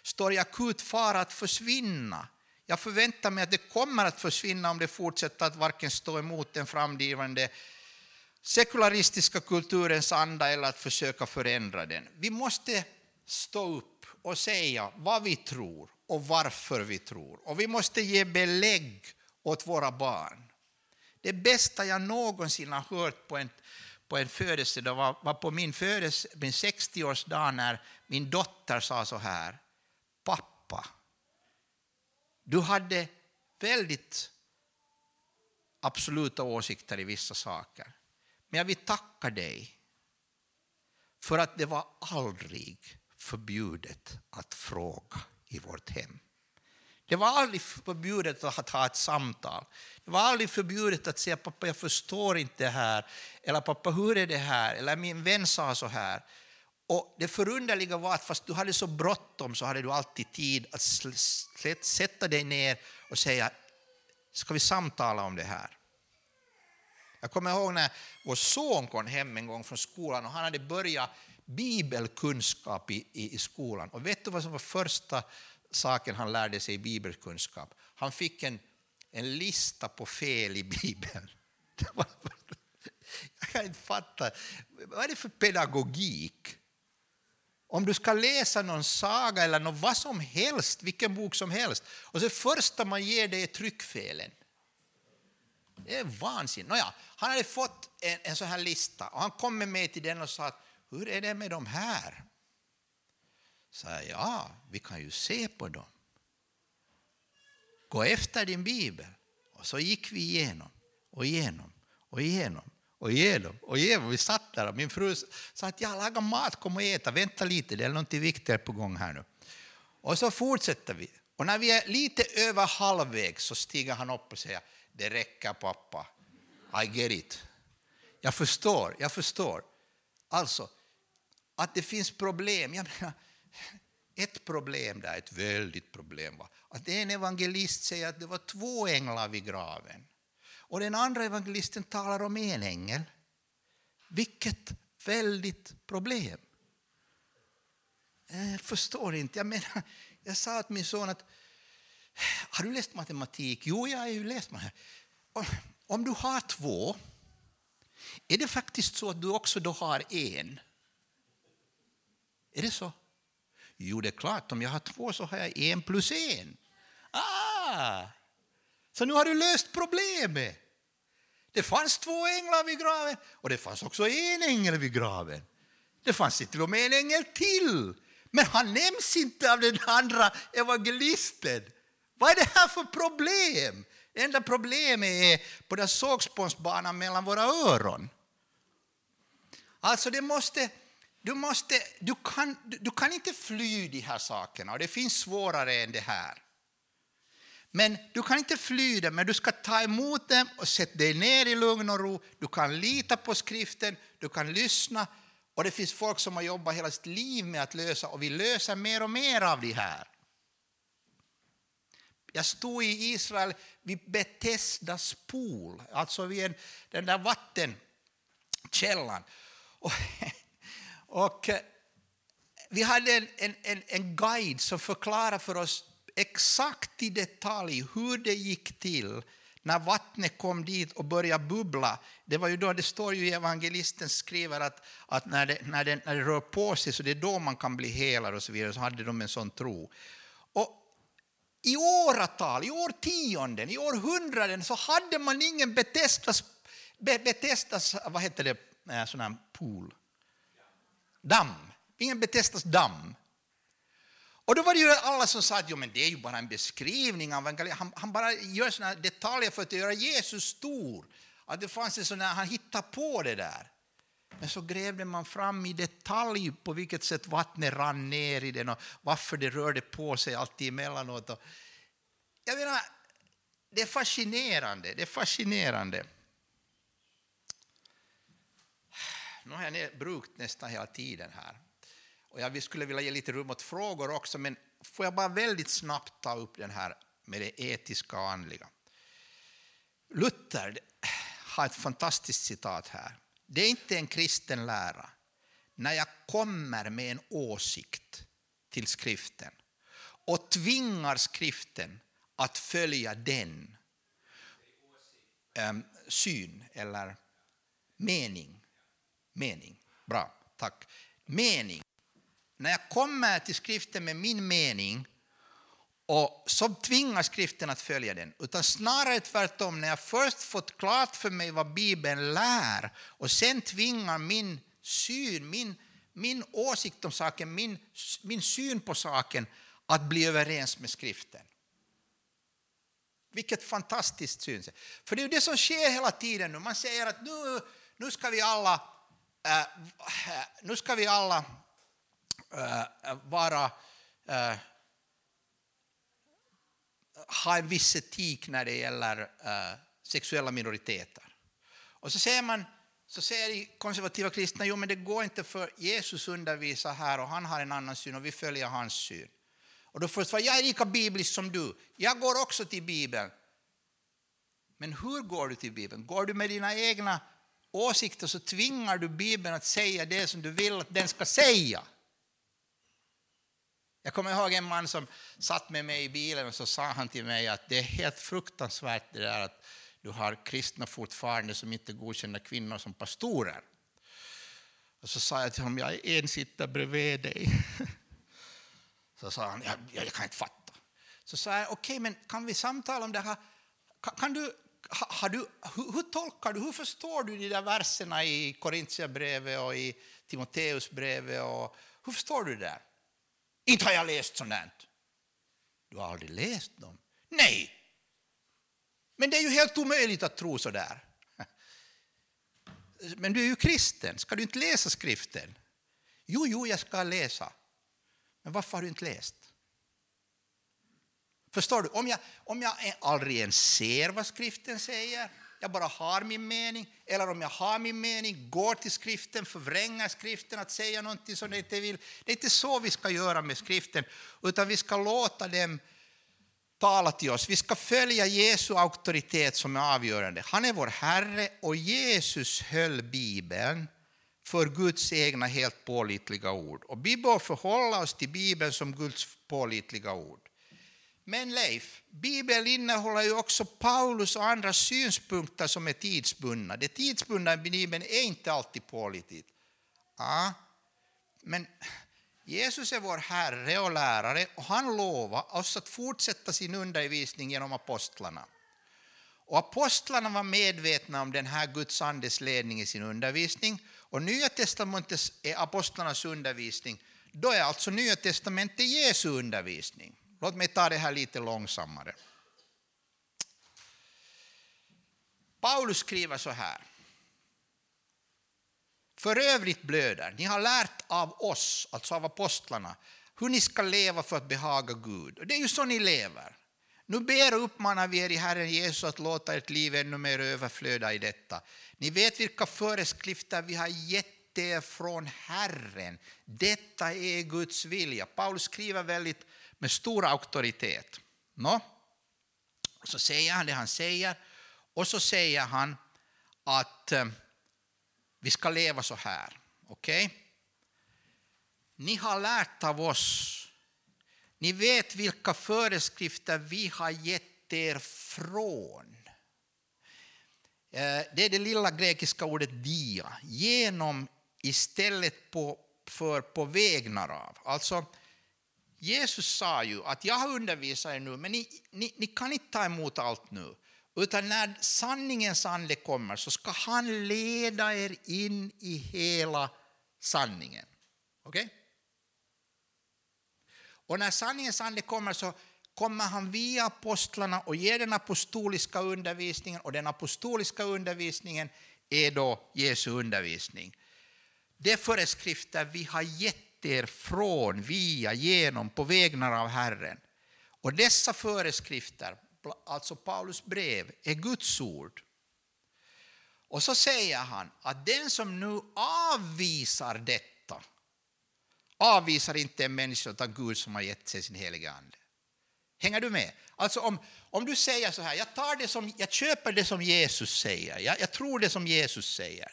står i akut fara att försvinna. Jag förväntar mig att det kommer att försvinna om det fortsätter att varken stå emot den framdrivande sekularistiska kulturens anda eller att försöka förändra den. Vi måste stå upp och säga vad vi tror och varför vi tror. Och vi måste ge belägg åt våra barn. Det bästa jag någonsin har hört på en, på en födelsedag var, var på min, födelse, min 60-årsdag när min dotter sa så här. Pappa, du hade väldigt absoluta åsikter i vissa saker. Men jag vill tacka dig för att det var aldrig förbjudet att fråga i vårt hem. Det var aldrig förbjudet att ha ett samtal. Det var aldrig förbjudet att säga pappa jag förstår inte det här, eller pappa hur är det här, eller min vän sa så här. Och Det förunderliga var att fast du hade så bråttom så hade du alltid tid att sätta dig ner och säga ska vi samtala om det här? Jag kommer ihåg när vår son kom hem en gång från skolan och han hade börjat bibelkunskap i, i, i skolan. Och vet du vad som var första saken han lärde sig i bibelkunskap? Han fick en, en lista på fel i Bibeln. <laughs> Jag kan inte fatta. Vad är det för pedagogik? Om du ska läsa någon saga eller något, vad som helst, vilken bok som helst, och det första man ger dig är tryckfelen. Det är vansinnigt. Nåja, han hade fått en, en sån här lista och han kom med mig till den och sa att hur är det med de här? Så jag, ja, vi kan ju se på dem. Gå efter din bibel. Och så gick vi igenom och igenom och igenom och igenom och igenom. Vi satt där och min fru sa att jag lagar mat, kom och äta, vänta lite, det är något viktigare på gång här nu. Och så fortsätter vi. Och när vi är lite över halvvägs så stiger han upp och säger det räcker pappa, I get it. Jag förstår, jag förstår. Alltså, att det finns problem. Jag menar, ett problem där, ett väldigt problem var att en evangelist säger att det var två änglar vid graven. Och den andra evangelisten talar om en ängel. Vilket väldigt problem. Jag förstår inte. Jag, menar, jag sa till min son att har du läst matematik? Jo, jag har ju läst matematik. Om du har två, är det faktiskt så att du också då har en? Är det så? Jo, det är klart, om jag har två så har jag en plus en. Ah! Så nu har du löst problemet. Det fanns två änglar vid graven och det fanns också en ängel vid graven. Det fanns till och med en ängel till. Men han nämns inte av den andra evangelisten. Vad är det här för problem? Det enda problemet är på den sågspånsbanan mellan våra öron. Alltså det måste, du, måste, du, kan, du kan inte fly de här sakerna och det finns svårare än det här. Men du kan inte fly dem, men du ska ta emot dem och sätta dig ner i lugn och ro. Du kan lita på skriften, du kan lyssna. Och det finns folk som har jobbat hela sitt liv med att lösa, och vi löser mer och mer av det här. Jag stod i Israel vid Betesdas pool, alltså vid den där vattenkällan. Och, <laughs> och eh, vi hade en, en, en guide som förklarade för oss exakt i detalj hur det gick till när vattnet kom dit och började bubbla. Det var ju då, det står ju i evangelisten skriver att, att när, det, när, det, när det rör på sig så det är då man kan bli helad och så vidare, så hade de en sån tro. I åratal, i årtionden, i århundraden så hade man ingen Betesdas, Betesdas vad heter det, eh, sån här pool? Damm. Ingen Betesdas damm. Och då var det ju alla som sa att jo, men det är ju bara en beskrivning av han, han bara gör såna detaljer för att göra Jesus stor. Att det fanns en sån här, han hittar på det där. Men så grävde man fram i detalj på vilket sätt vattnet rann ner i den och varför det rörde på sig alltid emellanåt. Jag menar, det är fascinerande. Det är fascinerande. Nu har jag brukt nästan hela tiden här. Och jag skulle vilja ge lite rum åt frågor också, men får jag bara väldigt snabbt ta upp den här med det etiska och andliga. Luther har ett fantastiskt citat här. Det är inte en kristen lära när jag kommer med en åsikt till skriften och tvingar skriften att följa den um, syn eller mening. Mening. Bra, tack. Mening. När jag kommer till skriften med min mening och så tvingar skriften att följa den, utan snarare tvärtom, när jag först fått klart för mig vad Bibeln lär och sen tvingar min syn, min, min åsikt om saken, min, min syn på saken att bli överens med skriften. Vilket fantastiskt synsätt. För det är det som sker hela tiden nu. Man säger att nu, nu ska vi alla, äh, nu ska vi alla äh, vara äh, ha en viss etik när det gäller uh, sexuella minoriteter. Och så säger man, så säger konservativa kristna, jo men det går inte för Jesus undervisar här och han har en annan syn och vi följer hans syn. Och då får jag, svara, jag är lika biblisk som du, jag går också till Bibeln. Men hur går du till Bibeln? Går du med dina egna åsikter så tvingar du Bibeln att säga det som du vill att den ska säga. Jag kommer ihåg en man som satt med mig i bilen och så sa han till mig att det är helt fruktansvärt det där att du har kristna fortfarande som inte godkänner kvinnor som pastorer. Och så sa jag till honom, jag är ensittare bredvid dig. <laughs> Så sa han, jag, jag kan inte fatta. Så sa jag, okej, okay, men kan vi samtala om det här? Kan, kan du, har du, hur, hur, tolkar du, hur förstår du de där verserna i Korintierbrevet och i Timoteusbrevet? Och, hur förstår du det där? Inte har jag läst sånt där. Du har aldrig läst dem? Nej! Men det är ju helt omöjligt att tro så där. <laughs> Men du är ju kristen, ska du inte läsa skriften? Jo, jo, jag ska läsa. Men varför har du inte läst? Förstår du? Om jag, om jag aldrig ens ser vad skriften säger, jag bara har min mening, eller om jag har min mening, går till skriften, förvränger skriften att säga någonting som den inte vill. Det är inte så vi ska göra med skriften, utan vi ska låta dem tala till oss. Vi ska följa Jesu auktoritet som är avgörande. Han är vår Herre och Jesus höll Bibeln för Guds egna helt pålitliga ord. Och vi bör förhålla oss till Bibeln som Guds pålitliga ord. Men Leif, Bibeln innehåller ju också Paulus och andra synpunkter som är tidsbundna. Det tidsbundna i Bibeln är inte alltid pålitligt. Ja, men Jesus är vår Herre och lärare och han lovar oss att fortsätta sin undervisning genom apostlarna. Och apostlarna var medvetna om den här Guds andes ledning i sin undervisning och Nya testamentet är eh, apostlarnas undervisning. Då är alltså Nya testamentet Jesu undervisning. Låt mig ta det här lite långsammare. Paulus skriver så här. För övrigt blöder, ni har lärt av oss, alltså av apostlarna, hur ni ska leva för att behaga Gud. Och det är ju så ni lever. Nu ber och uppmanar vi er i Herren Jesus att låta ert liv ännu mer överflöda i detta. Ni vet vilka föreskrifter vi har gett er från Herren. Detta är Guds vilja. Paulus skriver väldigt med stor auktoritet. No? Så säger han det han säger och så säger han att eh, vi ska leva så här. Okej? Okay? Ni har lärt av oss. Ni vet vilka föreskrifter vi har gett er från. Eh, det är det lilla grekiska ordet dia. Genom istället på, för på vägnar av. Alltså, Jesus sa ju att jag har undervisat er nu, men ni, ni, ni kan inte ta emot allt nu. Utan när sanningens ande kommer så ska han leda er in i hela sanningen. Okej? Okay? Och när sanningens ande kommer så kommer han via apostlarna och ger den apostoliska undervisningen och den apostoliska undervisningen är då Jesu undervisning. Det är föreskrifter vi har gett er från, via, genom, på vägnar av Herren. Och dessa föreskrifter, alltså Paulus brev, är Guds ord. Och så säger han att den som nu avvisar detta avvisar inte en människa utan Gud som har gett sig sin heliga ande. Hänger du med? Alltså om, om du säger så här, jag, tar det som, jag köper det som Jesus säger, jag, jag tror det som Jesus säger.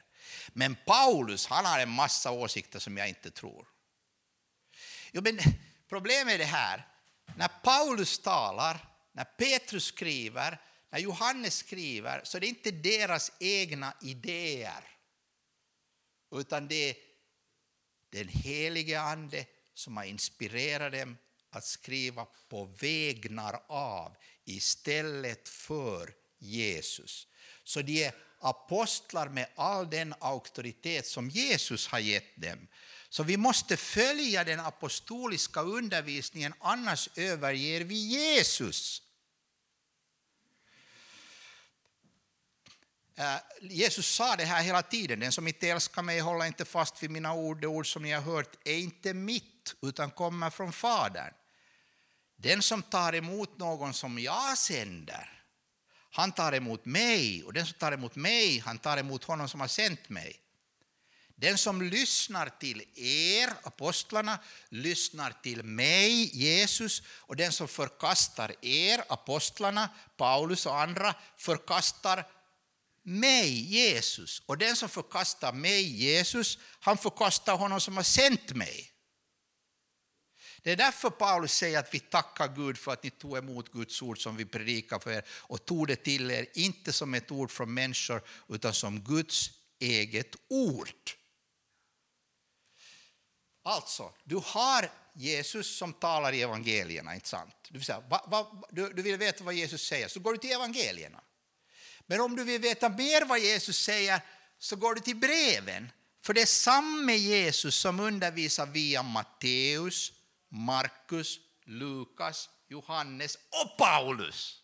Men Paulus, han har en massa åsikter som jag inte tror. Jo, men problemet är det här, när Paulus talar, när Petrus skriver, när Johannes skriver, så är det inte deras egna idéer, utan det är den helige Ande som har inspirerat dem att skriva på vägnar av istället för Jesus. Så de är apostlar med all den auktoritet som Jesus har gett dem. Så vi måste följa den apostoliska undervisningen, annars överger vi Jesus. Äh, Jesus sa det här hela tiden, den som inte älskar mig håller inte fast vid mina ord, det ord som ni har hört är inte mitt utan kommer från Fadern. Den som tar emot någon som jag sänder, han tar emot mig och den som tar emot mig, han tar emot honom som har sänt mig. Den som lyssnar till er, apostlarna, lyssnar till mig, Jesus, och den som förkastar er, apostlarna, Paulus och andra, förkastar mig, Jesus. Och den som förkastar mig, Jesus, han förkastar honom som har sänt mig. Det är därför Paulus säger att vi tackar Gud för att ni tog emot Guds ord som vi predikar för er och tog det till er, inte som ett ord från människor utan som Guds eget ord. Alltså, du har Jesus som talar i evangelierna, inte sant? Du vill, säga, va, va, du, du vill veta vad Jesus säger, så går du till evangelierna. Men om du vill veta mer vad Jesus säger så går du till breven. För det är samme Jesus som undervisar via Matteus, Markus, Lukas, Johannes och Paulus.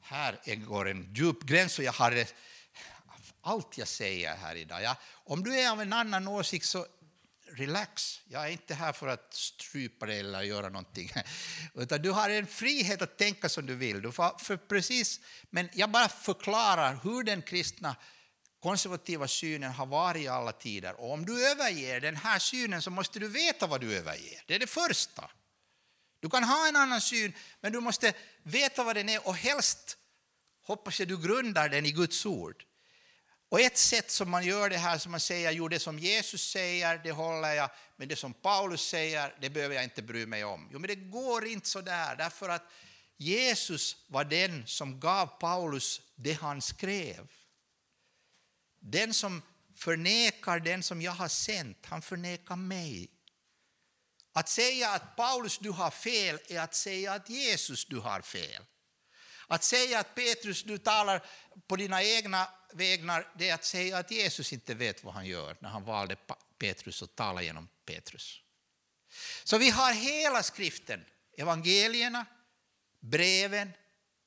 Här går en djup gräns och jag har allt jag säger här idag. Ja, om du är av en annan åsikt så relax, jag är inte här för att strypa dig eller göra någonting. <laughs> Utan du har en frihet att tänka som du vill. Du får, för precis, men jag bara förklarar hur den kristna konservativa synen har varit i alla tider. Och om du överger den här synen så måste du veta vad du överger. Det är det första. Du kan ha en annan syn, men du måste veta vad den är och helst hoppas jag du grundar den i Guds ord. Och ett sätt som man gör det här, som man säger, jo det som Jesus säger, det håller jag, men det som Paulus säger, det behöver jag inte bry mig om. Jo, men det går inte så där, därför att Jesus var den som gav Paulus det han skrev. Den som förnekar den som jag har sänt, han förnekar mig. Att säga att Paulus, du har fel, är att säga att Jesus, du har fel. Att säga att Petrus, du talar på dina egna vägnar, det är att säga att Jesus inte vet vad han gör när han valde Petrus och talade genom Petrus. Så vi har hela skriften, evangelierna, breven,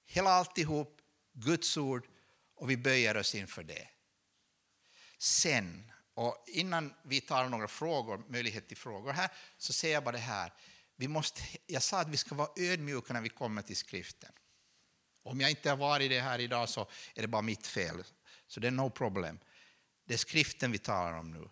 hela alltihop, Guds ord och vi böjer oss inför det. Sen, Och innan vi tar några frågor, möjlighet till frågor här, så säger jag bara det här. Vi måste, jag sa att vi ska vara ödmjuka när vi kommer till skriften. Om jag inte har varit det här idag så är det bara mitt fel. Så det är no problem. Det är skriften vi talar om nu.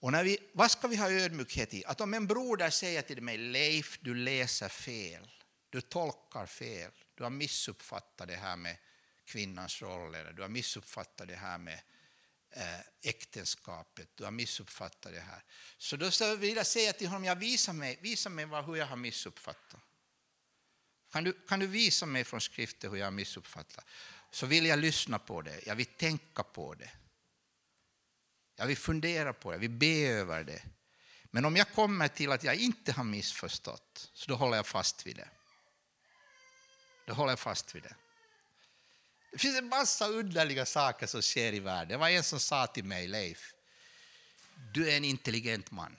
Och när vi, vad ska vi ha ödmjukhet i? Att om en broder säger till mig, Leif, du läser fel, du tolkar fel, du har missuppfattat det här med kvinnans roll, eller du har missuppfattat det här med eh, äktenskapet, du har missuppfattat det här. Så då vill jag säga till honom, jag visar mig, visa mig hur jag har missuppfattat. Kan du, kan du visa mig från skriften hur jag har missuppfattat? Så vill jag lyssna på det, jag vill tänka på det. Jag vill fundera på det, jag vill be över det. Men om jag kommer till att jag inte har missförstått, så då håller jag fast vid det. Då håller jag fast vid det. Det finns en massa underliga saker som sker i världen. Det var en som sa till mig, Leif, du är en intelligent man.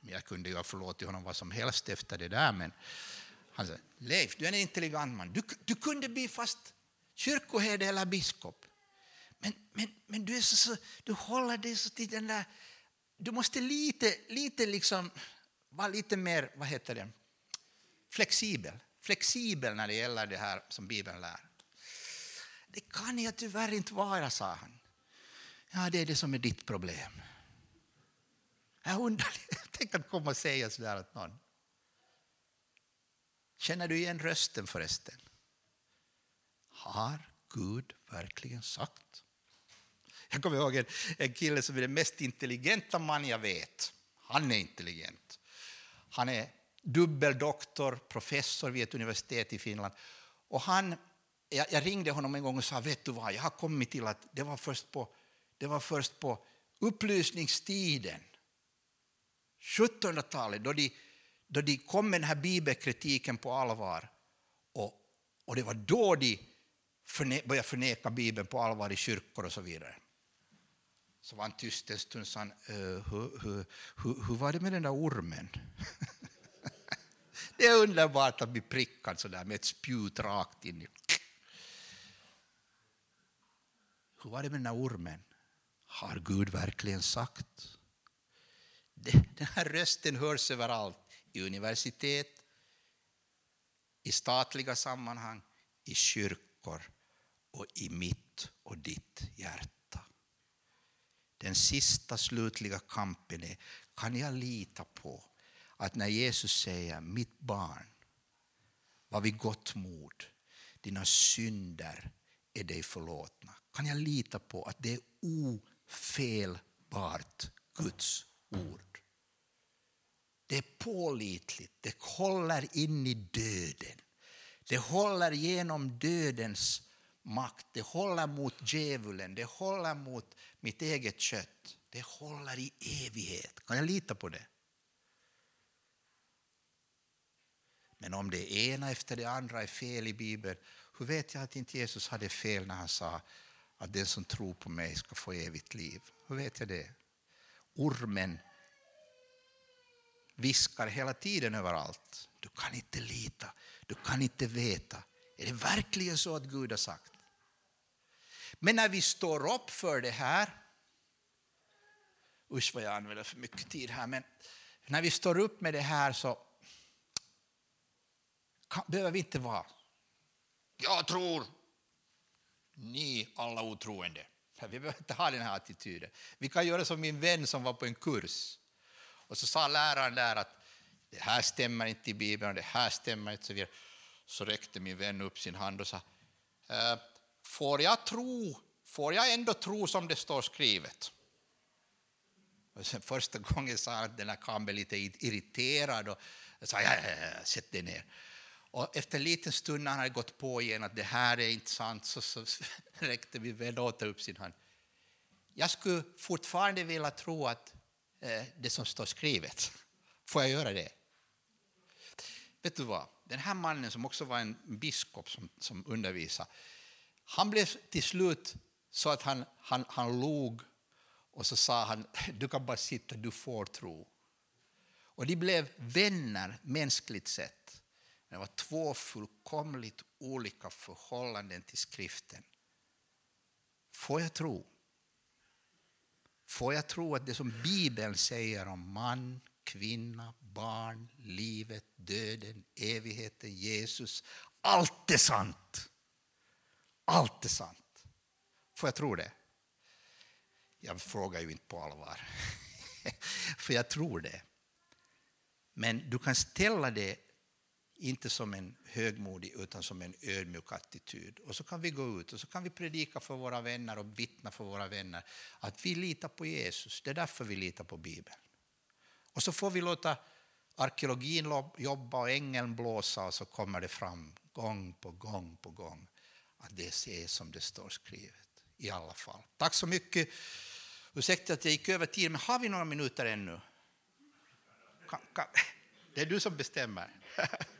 Jag kunde ju ha förlåtit honom vad som helst efter det där, men han sa, Leif, du är en intelligent man. Du, du kunde bli fast kyrkoherde eller biskop. Men, men, men du, är så, så, du håller dig så till den där... Du måste lite, lite liksom vara lite mer, vad heter det, flexibel. Flexibel när det gäller det här som Bibeln lär. Det kan jag tyvärr inte vara, sa han. Ja, det är det som är ditt problem. Jag undrar, <laughs> tänk att komma och säga sådär åt någon. Känner du igen rösten förresten? Har Gud verkligen sagt? Jag kommer ihåg en, en kille som är den mest intelligenta man jag vet. Han är intelligent. Han är dubbeldoktor, professor vid ett universitet i Finland. Och han, jag, jag, ringde honom en gång och sa, vet du vad, jag har kommit till att det var först på, det var först på upplysningstiden, 1700-talet, då de, då de kom med den här bibelkritiken på allvar. Och, och det var då de förne, började förneka Bibeln på allvar i kyrkor och så vidare. Så var han tyst en stund och sa, hur, eh, hur, hur, hur var det med den där ormen? <laughs> det är underbart att bli prickad så där med ett spjut rakt in i... Hur var det med den där ormen? Har Gud verkligen sagt? Den här rösten hörs överallt, i universitet, i statliga sammanhang, i kyrkor och i mitt och ditt hjärta. Den sista slutliga kampen är, kan jag lita på att när Jesus säger mitt barn, var vid gott mod, dina synder är dig förlåtna. Kan jag lita på att det är ofelbart Guds ord? Det är pålitligt, det håller in i döden. Det håller genom dödens makt, det håller mot djävulen, det håller mot mitt eget kött. Det håller i evighet. Kan jag lita på det? Men om det ena efter det andra är fel i Bibeln, hur vet jag att inte Jesus hade fel när han sa att den som tror på mig ska få evigt liv? Hur vet jag det? Ormen viskar hela tiden överallt. Du kan inte lita, du kan inte veta. Är det verkligen så att Gud har sagt? Men när vi står upp för det här, usch vad jag använder för mycket tid här, men när vi står upp med det här så kan, behöver vi inte vara jag tror, ni alla otroende. Vi behöver inte ha den här attityden. Vi kan göra som min vän som var på en kurs. Och så sa läraren där att det här stämmer inte i Bibeln, det här stämmer inte. Så, vidare. så räckte min vän upp sin hand och sa, eh, får jag tro, får jag ändå tro som det står skrivet? Och sen första gången sa han att den här kan bli lite irriterad och sa, ja, ja, ja, sätt dig ner. Och efter en liten stund när han hade gått på igen att det här är inte sant så, så <laughs> räckte min vän åter upp sin hand. Jag skulle fortfarande vilja tro att Eh, det som står skrivet, får jag göra det? Vet du vad? Den här mannen som också var en biskop som, som undervisade, han blev till slut så att han, han, han log och så sa han, <laughs> du kan bara sitta, du får tro. Och de blev vänner mänskligt sett. Det var två fullkomligt olika förhållanden till skriften. Får jag tro? Får jag tro att det som Bibeln säger om man, kvinna, barn, livet, döden, evigheten, Jesus, allt är sant. Allt är sant. Får jag tro det? Jag frågar ju inte på allvar, <laughs> för jag tror det. Men du kan ställa det inte som en högmodig utan som en ödmjuk attityd. Och så kan vi gå ut och så kan vi predika för våra vänner och vittna för våra vänner att vi litar på Jesus. Det är därför vi litar på Bibeln. Och så får vi låta arkeologin jobba och ängeln blåsa och så kommer det fram gång på gång på gång att det är som det står skrivet i alla fall. Tack så mycket. Ursäkta att jag gick över tiden, men har vi några minuter ännu? <laughs> Det är du som bestämmer. <laughs>